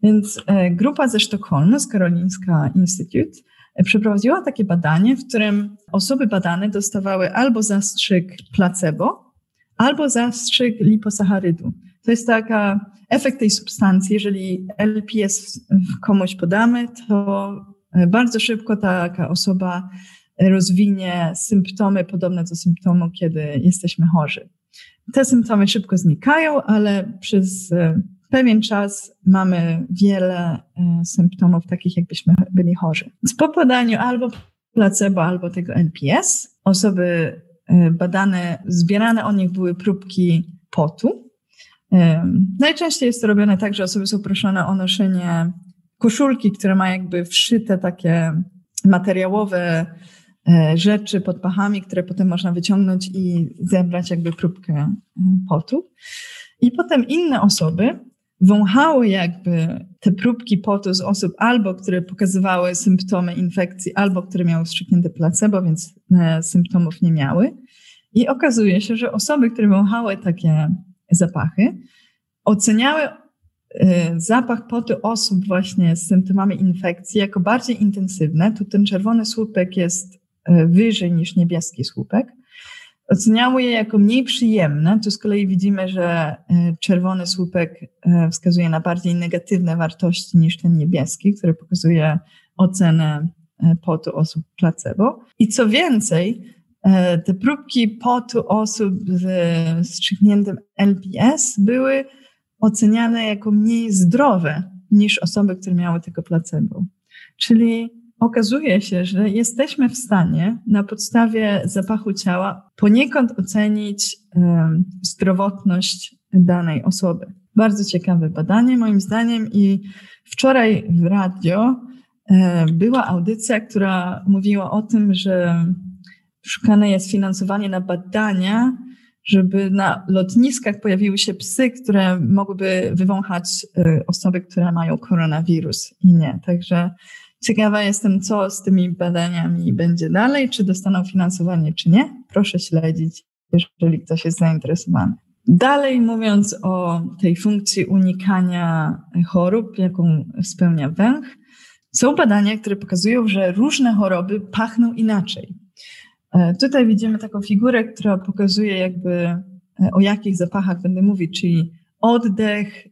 Więc e, grupa ze Sztokholmu, z Karolińska Institute, przeprowadziła takie badanie, w którym osoby badane dostawały albo zastrzyk placebo, albo zastrzyk liposacharydu. To jest taka efekt tej substancji. Jeżeli LPS komuś podamy, to bardzo szybko taka osoba rozwinie symptomy podobne do symptomu, kiedy jesteśmy chorzy. Te symptomy szybko znikają, ale przez pewien czas mamy wiele e, symptomów takich, jakbyśmy byli chorzy. Po podaniu albo placebo, albo tego NPS, osoby e, badane, zbierane o nich były próbki potu. E, najczęściej jest to robione tak, że osoby są proszone o noszenie koszulki, które ma jakby wszyte takie materiałowe rzeczy pod pachami, które potem można wyciągnąć i zebrać jakby próbkę potu. I potem inne osoby wąchały jakby te próbki potu z osób albo, które pokazywały symptomy infekcji, albo które miały wstrzyknięte placebo, więc e, symptomów nie miały. I okazuje się, że osoby, które wąchały takie zapachy, oceniały e, zapach potu osób właśnie z symptomami infekcji jako bardziej intensywne. Tu ten czerwony słupek jest e, wyżej niż niebieski słupek oceniały je jako mniej przyjemne. Tu z kolei widzimy, że e, czerwony słupek e, wskazuje na bardziej negatywne wartości niż ten niebieski, który pokazuje ocenę e, potu osób placebo. I co więcej, te próbki potu osób z strzykniętym LPS były oceniane jako mniej zdrowe niż osoby, które miały tego placebo. Czyli okazuje się, że jesteśmy w stanie na podstawie zapachu ciała poniekąd ocenić zdrowotność danej osoby. Bardzo ciekawe badanie, moim zdaniem, i wczoraj w radio była audycja, która mówiła o tym, że szukane jest finansowanie na badania, żeby na lotniskach pojawiły się psy, które mogłyby wywąchać e, osoby, które mają koronawirus i nie. Także Ciekawa jestem, co z tymi badaniami będzie dalej, czy dostaną finansowanie, czy nie. Proszę śledzić, jeżeli ktoś jest zainteresowany. Dalej mówiąc o tej funkcji unikania chorób, jaką spełnia węch, są badania, które pokazują, że różne choroby pachną inaczej. E, tutaj widzimy taką figurę, która pokazuje jakby e, o jakich zapachach będę mówić, czyli oddech,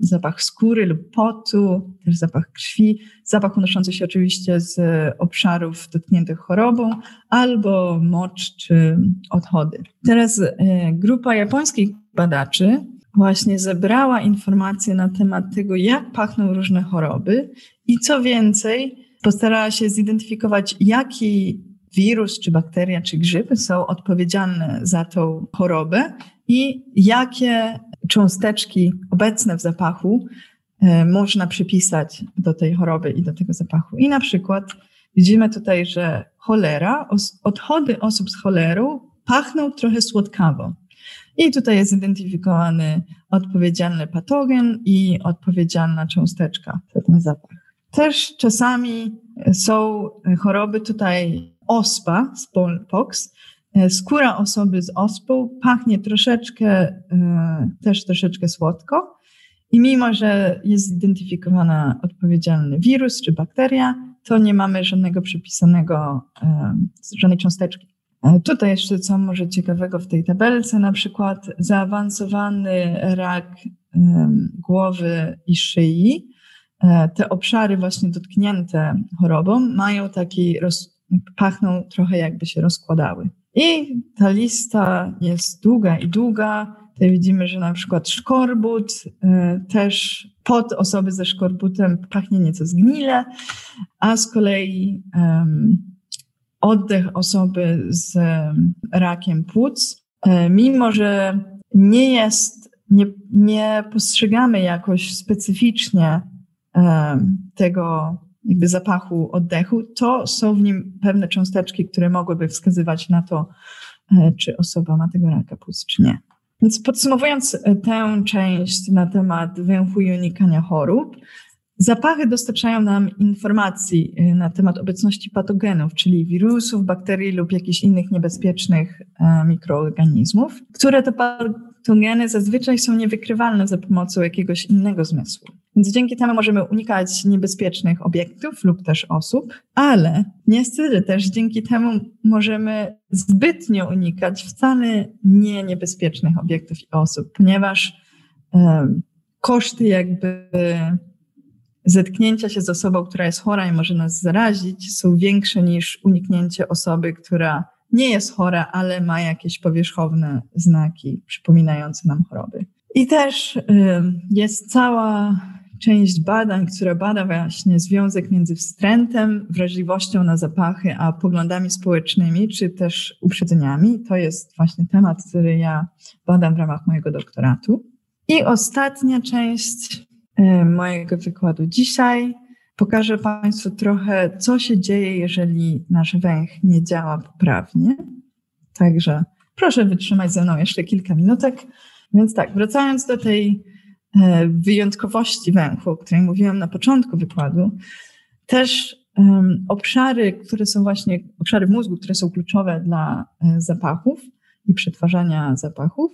zapach skóry lub potu, też zapach krwi, zapach unoszący się oczywiście z obszarów dotkniętych chorobą, albo mocz czy odchody. Teraz e, grupa japońskich badaczy właśnie zebrała informacje na temat tego, jak pachną różne choroby i co więcej, postarała się zidentyfikować, jaki wirus, czy bakteria, czy grzyby są odpowiedzialne za tą chorobę i jakie cząsteczki obecne w zapachu e, można przypisać do tej choroby i do tego zapachu. I na przykład widzimy tutaj, że cholera, odchody osób z cholerą pachną trochę słodkawo. I tutaj jest zidentyfikowany odpowiedzialny patogen i odpowiedzialna cząsteczka za ten zapach. Też czasami są choroby tutaj ospa, smallpox, skóra osoby z ospą pachnie troszeczkę, e, też troszeczkę słodko. I mimo, że jest zidentyfikowana odpowiedzialny wirus czy bakteria, to nie mamy żadnego przypisanego, e, żadnej cząsteczki. Tutaj jeszcze co może ciekawego w tej tabelce, na przykład zaawansowany rak głowy i szyi. Te obszary właśnie dotknięte chorobą mają taki, pachną trochę jakby się rozkładały. I ta lista jest długa i długa. Tutaj widzimy, że na przykład szkorbut, y, też pod osoby ze szkorbutem pachnie nieco zgnile, a z kolei oddech osoby z rakiem płuc, y, mimo że nie jest, nie, nie postrzegamy jakoś specyficznie tego jakby zapachu oddechu, to są w nim pewne cząsteczki, które mogłyby wskazywać na to, e, czy osoba ma tego raka płuc, czy nie. Więc podsumowując e, tę część na temat węchu i unikania chorób, zapachy dostarczają nam informacji e, na temat obecności patogenów, czyli wirusów, bakterii lub jakichś innych niebezpiecznych mikroorganizmów, które to patogeny zazwyczaj są niewykrywalne za pomocą jakiegoś innego zmysłu. Więc dzięki temu możemy unikać niebezpiecznych obiektów lub też osób, ale niestety też dzięki temu możemy zbytnio unikać wcale nie niebezpiecznych obiektów i osób, ponieważ um, koszty jakby zetknięcia się z osobą, która jest chora i może nas zarazić, są większe niż uniknięcie osoby, która nie jest chora, ale ma jakieś powierzchowne znaki przypominające nam choroby. I też jest cała część badań, która bada właśnie związek między wstrętem, wrażliwością na zapachy, a poglądami społecznymi, czy też uprzedzeniami. To jest właśnie temat, który ja badam w ramach mojego doktoratu. I ostatnia część mojego wykładu dzisiaj Pokażę Państwu trochę, co się dzieje, jeżeli nasz węch nie działa poprawnie. Także proszę wytrzymać ze mną jeszcze kilka minutek. Więc tak, wracając do tej e, wyjątkowości węchu, o której mówiłam na początku wykładu, też obszary, które są właśnie, obszary mózgu, które są kluczowe dla e, zapachów i przetwarzania zapachów,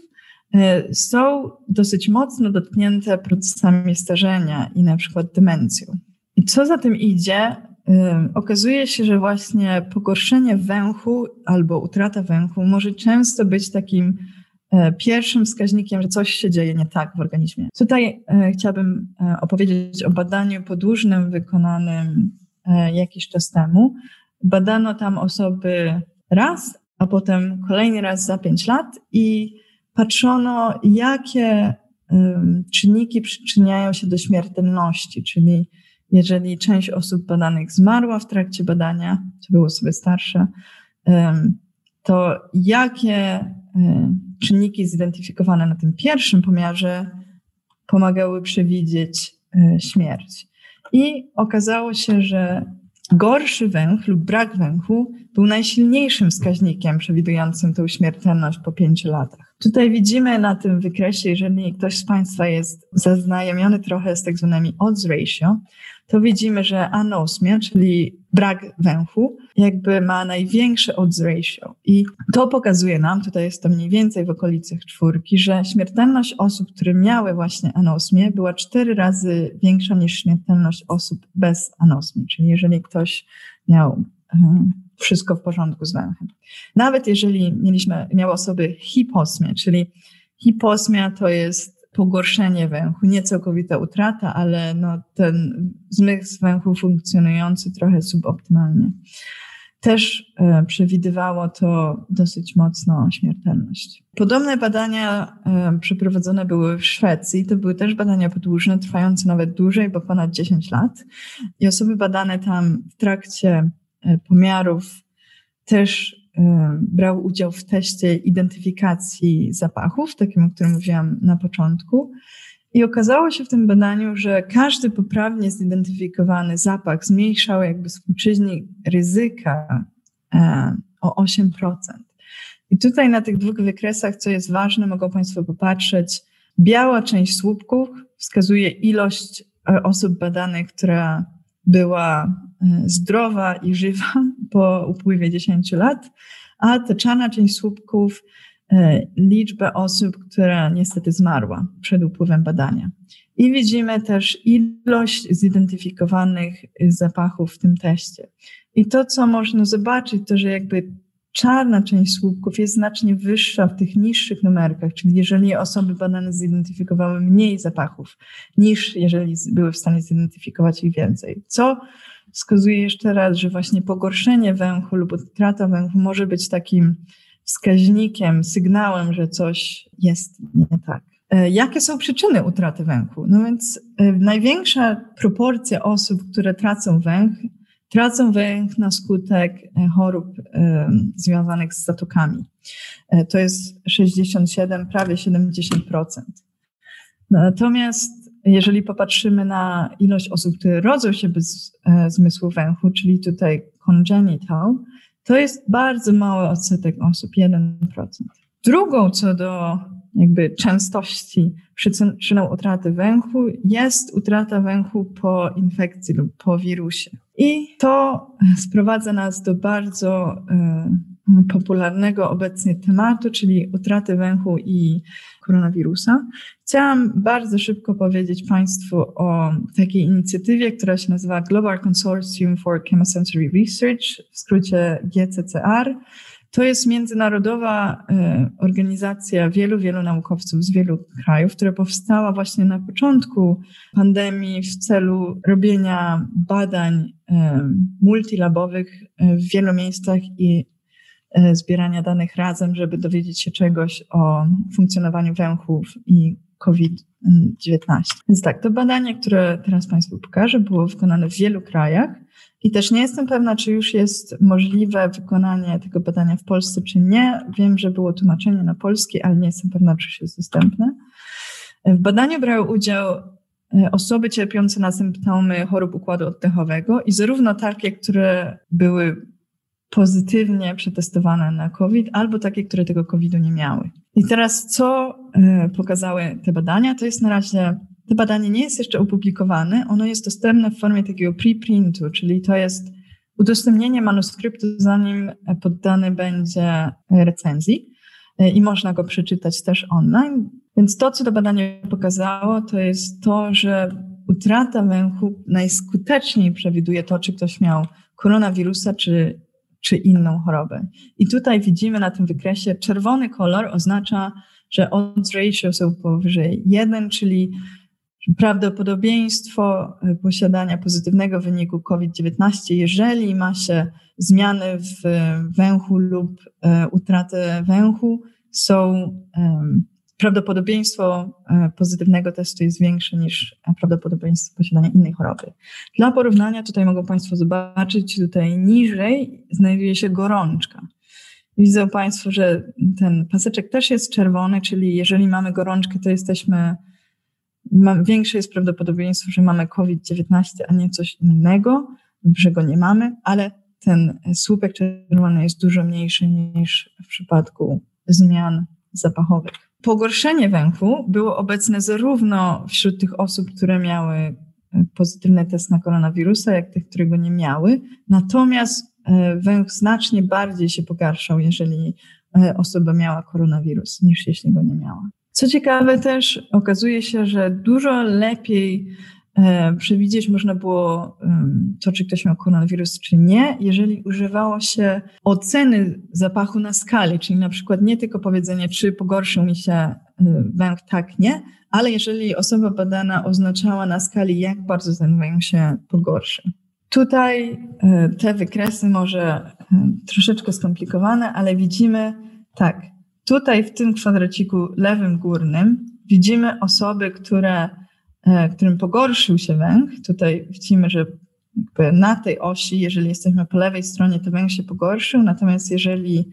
e, są dosyć mocno dotknięte procesami starzenia i na przykład demencją. Co za tym idzie, okazuje się, że właśnie pogorszenie węchu albo utrata węchu może często być takim e, pierwszym wskaźnikiem, że coś się dzieje nie tak w organizmie. Tutaj e, chciałabym e, opowiedzieć o badaniu podłużnym wykonanym jakiś czas temu. Badano tam osoby raz, a potem kolejny raz za pięć lat i patrzono, jakie czynniki przyczyniają się do śmiertelności, czyli jeżeli część osób badanych zmarła w trakcie badania, to były osoby starsze, to jakie czynniki zidentyfikowane na tym pierwszym pomiarze pomagały przewidzieć e, śmierć. I okazało się, że gorszy węch lub brak węchu był najsilniejszym wskaźnikiem przewidującym tę śmiertelność po pięciu latach. Tutaj widzimy na tym wykresie, jeżeli ktoś z Państwa jest zaznajomiony trochę z tak zwanymi odds ratio, to widzimy, że anosmia, czyli brak węchu, jakby ma największe odds ratio. I to pokazuje nam, tutaj jest to mniej więcej w okolicach czwórki, że śmiertelność osób, które miały właśnie anosmię, była cztery razy większa niż śmiertelność osób bez anosmii. Czyli jeżeli ktoś miał um, wszystko w porządku z węchem. Nawet jeżeli mieliśmy, miały osoby hiposmię, czyli hiposmia to jest pogorszenie węchu, nie całkowita utrata, ale no ten zmysł węchu funkcjonujący trochę suboptymalnie. Też e, przewidywało to dosyć mocno śmiertelność. Podobne badania e, przeprowadzone były w Szwecji. To były też badania podłużne, trwające nawet dłużej, bo ponad 10 lat. I osoby badane tam w trakcie e, pomiarów też brał udział w teście identyfikacji zapachów, takim, o którym mówiłam na początku. I okazało się w tym badaniu, że każdy poprawnie zidentyfikowany zapach zmniejszał jakby współczynnik ryzyka o 8%. I tutaj na tych dwóch wykresach, co jest ważne, mogą Państwo popatrzeć. Biała część słupków wskazuje ilość e, osób badanych, która była e, zdrowa i żywa po upływie 10 lat, a ta czarna część słupków e, liczbę osób, która niestety zmarła przed upływem badania. I widzimy też ilość zidentyfikowanych zapachów w tym teście. I to, co można zobaczyć, to że jakby czarna część słupków jest znacznie wyższa w tych niższych numerkach, czyli jeżeli osoby badane zidentyfikowały mniej zapachów, niż jeżeli były w stanie zidentyfikować ich więcej. Co wskazuje jeszcze raz, że właśnie pogorszenie węchu lub utrata węchu może być takim wskaźnikiem, sygnałem, że coś jest nie tak. E, jakie są przyczyny utraty węchu? No więc e, największa proporcja osób, które tracą węch, tracą węch na skutek e, chorób związanych z zatokami. To jest 67, prawie 70%. Natomiast jeżeli popatrzymy na ilość osób, które rodzą się bez e, zmysłu węchu, czyli tutaj congenital, to jest bardzo mały odsetek osób, 1%. Drugą co do jakby częstości przyczyną utraty węchu jest utrata węchu po infekcji lub po wirusie. I to sprowadza nas do bardzo y, popularnego obecnie tematu, czyli utraty węchu i koronawirusa. Chciałam bardzo szybko powiedzieć Państwu o takiej inicjatywie, która się nazywa Global Consortium for Chemosensory Research, w skrócie GCCR. To jest międzynarodowa e, organizacja wielu, wielu naukowców z wielu krajów, która powstała właśnie na początku pandemii w celu robienia badań e, multilabowych e, w wielu miejscach i zbierania danych razem, żeby dowiedzieć się czegoś o funkcjonowaniu węchów i COVID-19. Więc tak, to badanie, które teraz Państwu pokażę, było wykonane w wielu krajach. I też nie jestem pewna, czy już jest możliwe wykonanie tego badania w Polsce, czy nie. Wiem, że było tłumaczenie na polski, ale nie jestem pewna, czy już jest dostępne. W badaniu brały udział e, osoby cierpiące na symptomy chorób układu oddechowego i zarówno takie, które były pozytywnie przetestowane na COVID, albo takie, które tego COVID-u nie miały. I teraz, co e, pokazały te badania? To jest na razie to badanie nie jest jeszcze opublikowane, ono jest dostępne w formie takiego preprintu, czyli to jest udostępnienie manuskryptu, zanim poddany będzie recenzji e, i można go przeczytać też online. Więc to, co to badanie pokazało, to jest to, że utrata węchu najskuteczniej przewiduje to, czy ktoś miał koronawirusa, czy, czy inną chorobę. I tutaj widzimy na tym wykresie czerwony kolor oznacza, że odds ratio są powyżej 1, czyli prawdopodobieństwo e, posiadania pozytywnego wyniku COVID-19, jeżeli ma się zmiany w węchu lub e, utratę węchu, są prawdopodobieństwo e, pozytywnego testu jest większe niż prawdopodobieństwo posiadania innej choroby. Dla porównania tutaj mogą Państwo zobaczyć, tutaj niżej znajduje się gorączka. Widzą Państwo, że ten paseczek też jest czerwony, czyli jeżeli mamy gorączkę, to jesteśmy większe jest prawdopodobieństwo, że mamy COVID-19, a nie coś innego, że go nie mamy, ale ten słupek czerwony jest dużo mniejszy niż w przypadku zmian zapachowych. Pogorszenie węchu było obecne zarówno wśród tych osób, które miały pozytywny test na koronawirusa, jak tych, które go nie miały. Natomiast węch znacznie bardziej się pogarszał, jeżeli osoba miała koronawirus, niż jeśli go nie miała. Co ciekawe też, okazuje się, że dużo lepiej E, przewidzieć można było to, czy ktoś miał koronawirus, czy nie, jeżeli używało się oceny zapachu na skali, czyli na przykład nie tylko powiedzenie, czy pogorszył mi się e, węch, tak, nie, ale jeżeli osoba badana oznaczała na skali, jak bardzo ten węch się pogorszy. Tutaj e, te wykresy może troszeczkę skomplikowane, ale widzimy tak, tutaj w tym kwadraciku lewym górnym widzimy osoby, które E, którym pogorszył się węch. Tutaj widzimy, że na tej osi, jeżeli jesteśmy po lewej stronie, to węch się pogorszył, natomiast jeżeli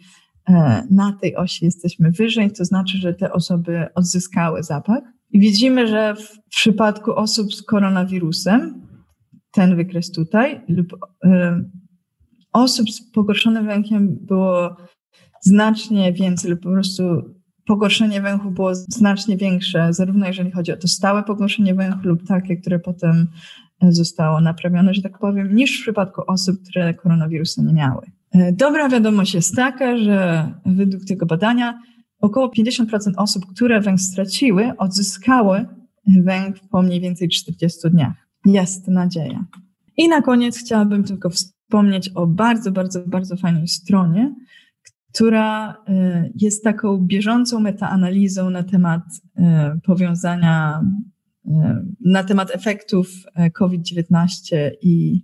e, na tej osi jesteśmy wyżej, to znaczy, że te osoby odzyskały zapach. I widzimy, że w przypadku osób z koronawirusem, ten wykres tutaj, lub y, osób z pogorszonym węchem było znacznie więcej, lub po prostu pogorszenie węchu było znacznie większe, zarówno jeżeli chodzi o to stałe pogorszenie węchu lub takie, które potem e, zostało naprawione, że tak powiem, niż w przypadku osób, które koronawirusa nie miały. E, dobra wiadomość jest taka, że według tego badania około 50% osób, które węch straciły, odzyskały węch po mniej więcej 40 dniach. Jest nadzieja. I na koniec chciałabym tylko wspomnieć o bardzo, bardzo, bardzo fajnej stronie, która y, jest taką bieżącą metaanalizą na temat y, powiązania, y, na temat efektów COVID-19 i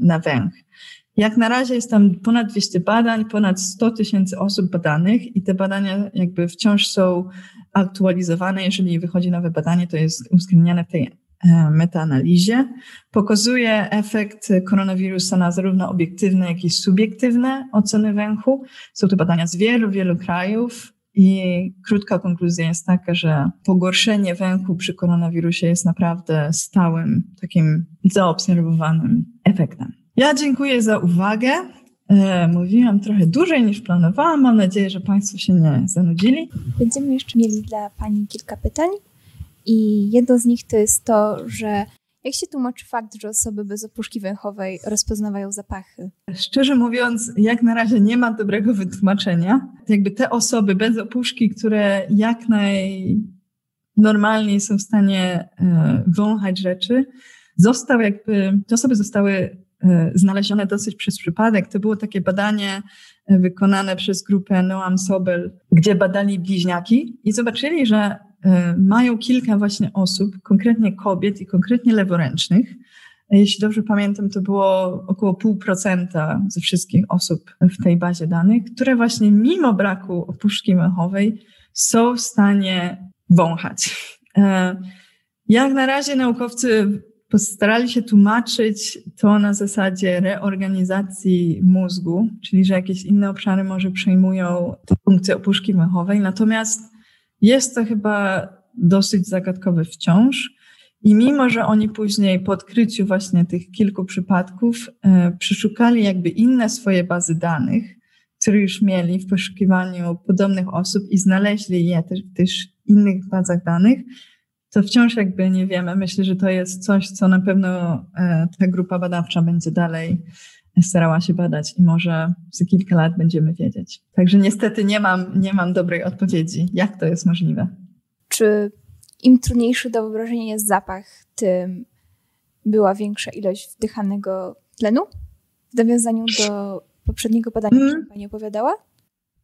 na węch. Jak na razie jest tam ponad 200 badań, ponad 100 tysięcy osób badanych i te badania jakby wciąż są aktualizowane. Jeżeli wychodzi nowe badanie, to jest uwzględniane w tej E, metaanalizie. Pokazuje efekt koronawirusa na zarówno obiektywne, jak i subiektywne oceny węchu. Są to badania z wielu, wielu krajów. I krótka konkluzja jest taka, że pogorszenie węchu przy koronawirusie jest naprawdę stałym, takim zaobserwowanym efektem. Ja dziękuję za uwagę. E, mówiłam trochę dłużej niż planowałam. Mam nadzieję, że Państwo się nie zanudzili. Będziemy jeszcze mieli dla Pani kilka pytań. I jedno z nich to jest to, że jak się tłumaczy fakt, że osoby bez opuszki węchowej rozpoznawają zapachy? Szczerze mówiąc, jak na razie nie ma dobrego wytłumaczenia. Jakby te osoby bez opuszki, które jak najnormalniej są w stanie e, wąchać rzeczy, został jakby, te osoby zostały e, znalezione dosyć przez przypadek. To było takie badanie e, wykonane przez grupę Noam Sobel, gdzie badali bliźniaki i zobaczyli, że mają kilka właśnie osób, konkretnie kobiet i konkretnie leworęcznych. Jeśli dobrze pamiętam, to było około pół procenta ze wszystkich osób w tej bazie danych, które właśnie mimo braku opuszki węchowej są w stanie wąchać. E, jak na razie naukowcy postarali się tłumaczyć to na zasadzie reorganizacji mózgu, czyli że jakieś inne obszary może przejmują te funkcje opuszki węchowej, natomiast jest to chyba dosyć zagadkowe wciąż. I mimo, że oni później po odkryciu właśnie tych kilku przypadków e, przeszukali jakby inne swoje bazy danych, które już mieli w poszukiwaniu podobnych osób i znaleźli je też w innych bazach danych, to wciąż jakby nie wiemy. Myślę, że to jest coś, co na pewno e, ta grupa badawcza będzie dalej starała się badać i może za kilka lat będziemy wiedzieć. Także niestety nie mam, nie mam dobrej odpowiedzi, jak to jest możliwe. Czy im trudniejszy do wyobrażenia jest zapach, tym była większa ilość wdychanego tlenu? W nawiązaniu do poprzedniego badania, mm. o którym Pani opowiadała?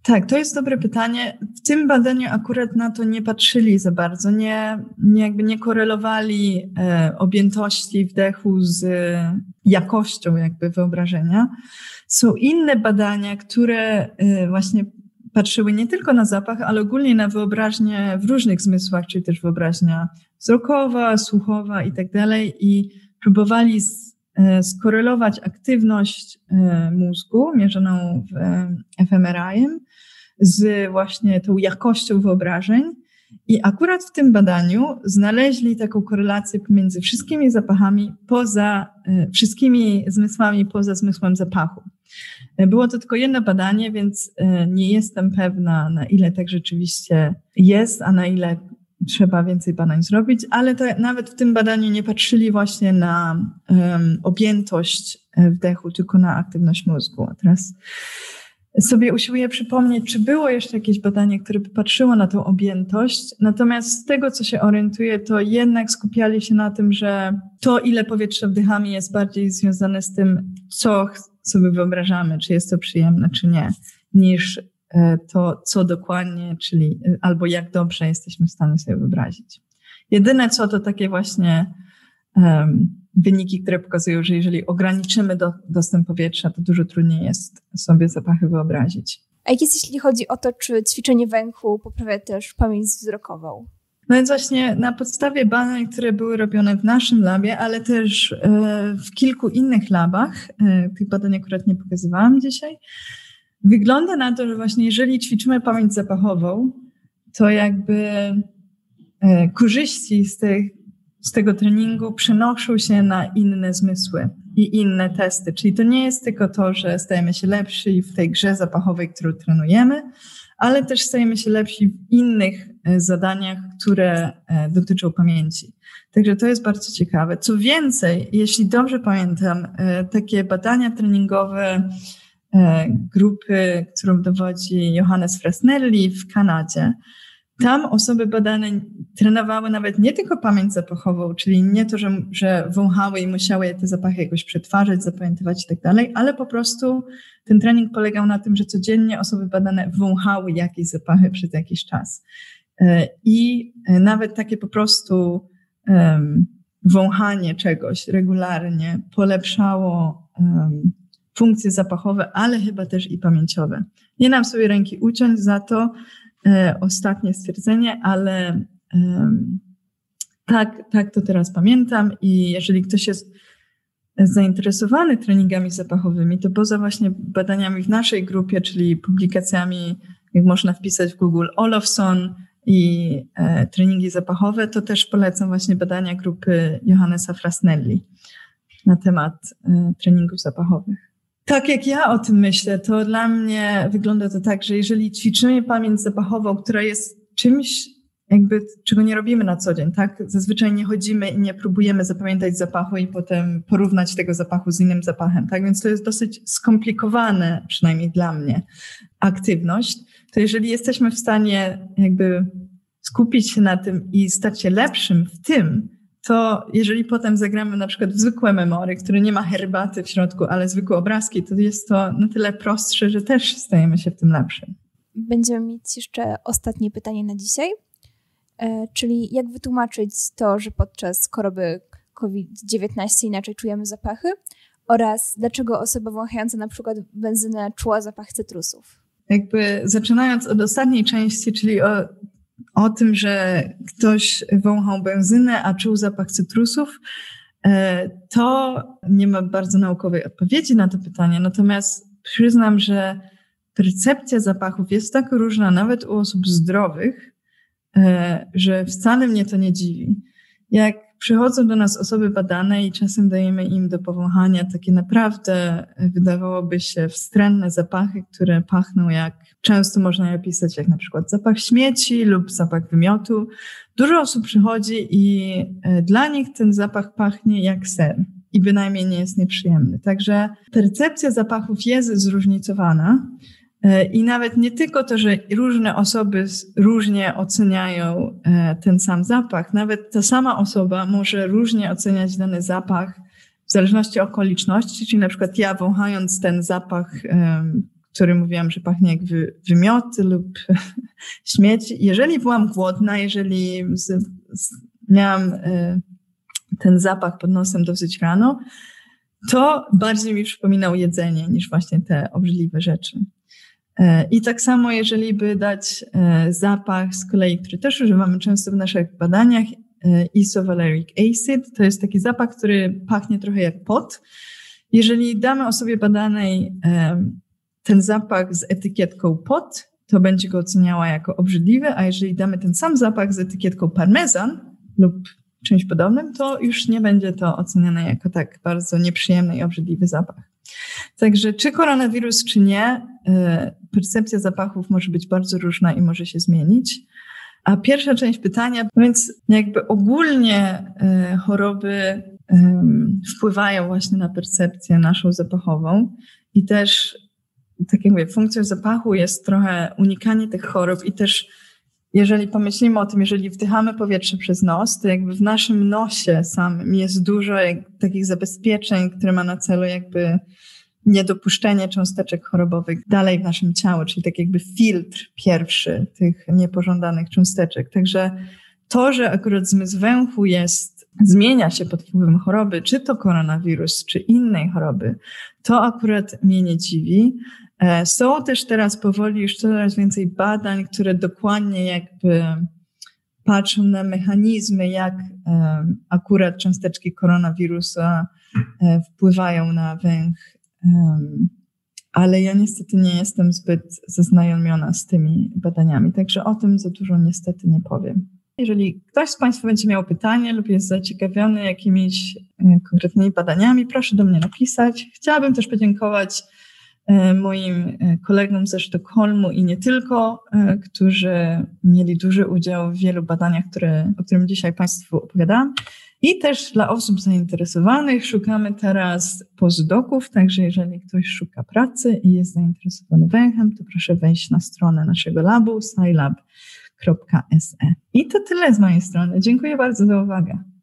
Tak, to jest dobre pytanie. W tym badaniu akurat na to nie patrzyli za bardzo, nie, nie jakby nie korelowali e, objętości wdechu z jakością jakby wyobrażenia. Są inne badania, które e, właśnie patrzyły nie tylko na zapach, ale ogólnie na wyobraźnię w różnych zmysłach, czyli też wyobraźnia wzrokowa, słuchowa i tak dalej i próbowali e, skorelować aktywność e, mózgu mierzoną w fMRI-em z właśnie tą jakością wyobrażeń. I akurat w tym badaniu znaleźli taką korelację pomiędzy wszystkimi zapachami poza, e, wszystkimi zmysłami poza zmysłem zapachu. E, było to tylko jedno badanie, więc e, nie jestem pewna, na ile tak rzeczywiście jest, a na ile trzeba więcej badań zrobić, ale to nawet w tym badaniu nie patrzyli właśnie na um, objętość wdechu, tylko na aktywność mózgu. A teraz sobie usiłuję przypomnieć, czy było jeszcze jakieś badanie, które by patrzyło na tą objętość. Natomiast z tego, co się orientuję, to jednak skupiali się na tym, że to, ile powietrza wdychamy, jest bardziej związane z tym, co sobie wyobrażamy, czy jest to przyjemne, czy nie, niż e, to, co dokładnie, czyli e, albo jak dobrze jesteśmy w stanie sobie wyobrazić. Jedyne co to takie właśnie um, wyniki, które pokazują, że jeżeli ograniczymy do, dostęp powietrza, to dużo trudniej jest sobie zapachy wyobrazić. A jak jest, jeśli chodzi o to, czy ćwiczenie węchu poprawia też pamięć wzrokową? No więc właśnie na podstawie badań, które były robione w naszym labie, ale też e, w kilku innych labach, e, tych badań akurat nie pokazywałam dzisiaj, wygląda na to, że właśnie jeżeli ćwiczymy pamięć zapachową, to jakby e, korzyści z tych z tego treningu przenoszą się na inne zmysły i inne testy. Czyli to nie jest tylko to, że stajemy się lepsi w tej grze zapachowej, którą trenujemy, ale też stajemy się lepsi w innych e, zadaniach, które e, dotyczą pamięci. Także to jest bardzo ciekawe. Co więcej, jeśli dobrze pamiętam, e, takie badania treningowe grupy, którą dowodzi Johannes Fresnelli w Kanadzie, tam osoby badane trenowały nawet nie tylko pamięć zapachową, czyli nie to, że, że wąchały i musiały te zapachy jakoś przetwarzać, zapamiętywać i tak dalej, ale po prostu ten trening polegał na tym, że codziennie osoby badane wąchały jakieś zapachy przez jakiś czas. E, I nawet takie po prostu um, wąchanie czegoś regularnie polepszało um, funkcje zapachowe, ale chyba też i pamięciowe. Nie nam sobie ręki uciąć za to, E, ostatnie stwierdzenie, ale tak, tak to teraz pamiętam i jeżeli ktoś jest zainteresowany treningami zapachowymi, to poza właśnie badaniami w naszej grupie, czyli publikacjami, jak można wpisać w Google Olofsson i e, treningi zapachowe, to też polecam właśnie badania grupy Johannesa Frasnelli na temat e, treningów zapachowych. Tak jak ja o tym myślę, to dla mnie wygląda to tak, że jeżeli ćwiczymy pamięć zapachową, która jest czymś, jakby, czego nie robimy na co dzień, tak? Zazwyczaj nie chodzimy i nie próbujemy zapamiętać zapachu i potem porównać tego zapachu z innym zapachem, tak? Więc to jest dosyć skomplikowane, przynajmniej dla mnie, aktywność. To jeżeli jesteśmy w stanie jakby skupić się na tym i stać się lepszym w tym, to jeżeli potem zagramy na przykład w zwykłe memory, które nie ma herbaty w środku, ale zwykłe obrazki, to jest to na tyle prostsze, że też stajemy się w tym lepszym. Będziemy mieć jeszcze ostatnie pytanie na dzisiaj, e, czyli jak wytłumaczyć to, że podczas choroby COVID-19 inaczej czujemy zapachy oraz dlaczego osoba wąchająca na przykład benzynę czuła zapach cytrusów? Jakby zaczynając od ostatniej części, czyli o o tym, że ktoś wąchał benzynę, a czuł zapach cytrusów, e, to nie ma bardzo naukowej odpowiedzi na to pytanie. Natomiast przyznam, że percepcja zapachów jest tak różna, nawet u osób zdrowych, e, że wcale mnie to nie dziwi. Jak przychodzą do nas osoby badane i czasem dajemy im do powąchania takie naprawdę, wydawałoby się, wstrętne zapachy, które pachną jak Często można je opisać jak na przykład zapach śmieci lub zapach wymiotu. Dużo osób przychodzi i e, dla nich ten zapach pachnie jak ser i bynajmniej nie jest nieprzyjemny. Także percepcja zapachów jest zróżnicowana. E, I nawet nie tylko to, że różne osoby różnie oceniają e, ten sam zapach, nawet ta sama osoba może różnie oceniać dany zapach w zależności od okoliczności, czyli na przykład ja wąchając ten zapach który mówiłam, że pachnie jak wy, wymioty lub śmieci. Jeżeli byłam głodna, jeżeli z, z, miałam y, ten zapach pod nosem dosyć rano, to bardziej mi przypominał jedzenie niż właśnie te obrzydliwe rzeczy. Y, I tak samo, jeżeli by dać y, zapach z kolei, który też używamy często w naszych badaniach, isovaleric acid, to jest taki zapach, który pachnie trochę jak pot. Jeżeli damy osobie badanej ten zapach z etykietką pot, to będzie go oceniała jako obrzydliwy, a jeżeli damy ten sam zapach z etykietką parmezan lub czymś podobnym, to już nie będzie to oceniane jako tak bardzo nieprzyjemny i obrzydliwy zapach. Także czy koronawirus, czy nie, y, percepcja zapachów może być bardzo różna i może się zmienić. A pierwsza część pytania, więc jakby ogólnie choroby wpływają właśnie na percepcję naszą zapachową i też, tak jak mówię, funkcją zapachu jest trochę unikanie tych chorób i też jeżeli pomyślimy o tym, jeżeli wdychamy powietrze przez nos, to jakby w naszym nosie samym jest dużo jak, takich zabezpieczeń, które ma na celu jakby niedopuszczenie cząsteczek chorobowych dalej w naszym ciału, czyli tak jakby filtr pierwszy tych niepożądanych cząsteczek. Także to, że akurat zmysł węchu jest, zmienia się pod wpływem choroby, czy to koronawirus, czy innej choroby, to akurat mnie nie dziwi. E, są też teraz powoli już coraz więcej badań, które dokładnie jakby patrzą na mechanizmy, jak e, akurat cząsteczki koronawirusa e, wpływają na węch. Ale ja niestety nie jestem zbyt zaznajomiona z tymi badaniami, także o tym za dużo niestety nie powiem. Jeżeli ktoś z Państwa będzie miał pytanie lub jest zaciekawiony jakimiś konkretnymi badaniami, proszę do mnie napisać. Chciałabym też podziękować E, moim e, kolegom ze Sztokholmu i nie tylko, e, którzy mieli duży udział w wielu badaniach, które, o którym dzisiaj Państwu opowiadam. I też dla osób zainteresowanych szukamy teraz postdoków, także jeżeli ktoś szuka pracy i jest zainteresowany węchem, to proszę wejść na stronę naszego labu scilab.se. I to tyle z mojej strony. Dziękuję bardzo za uwagę.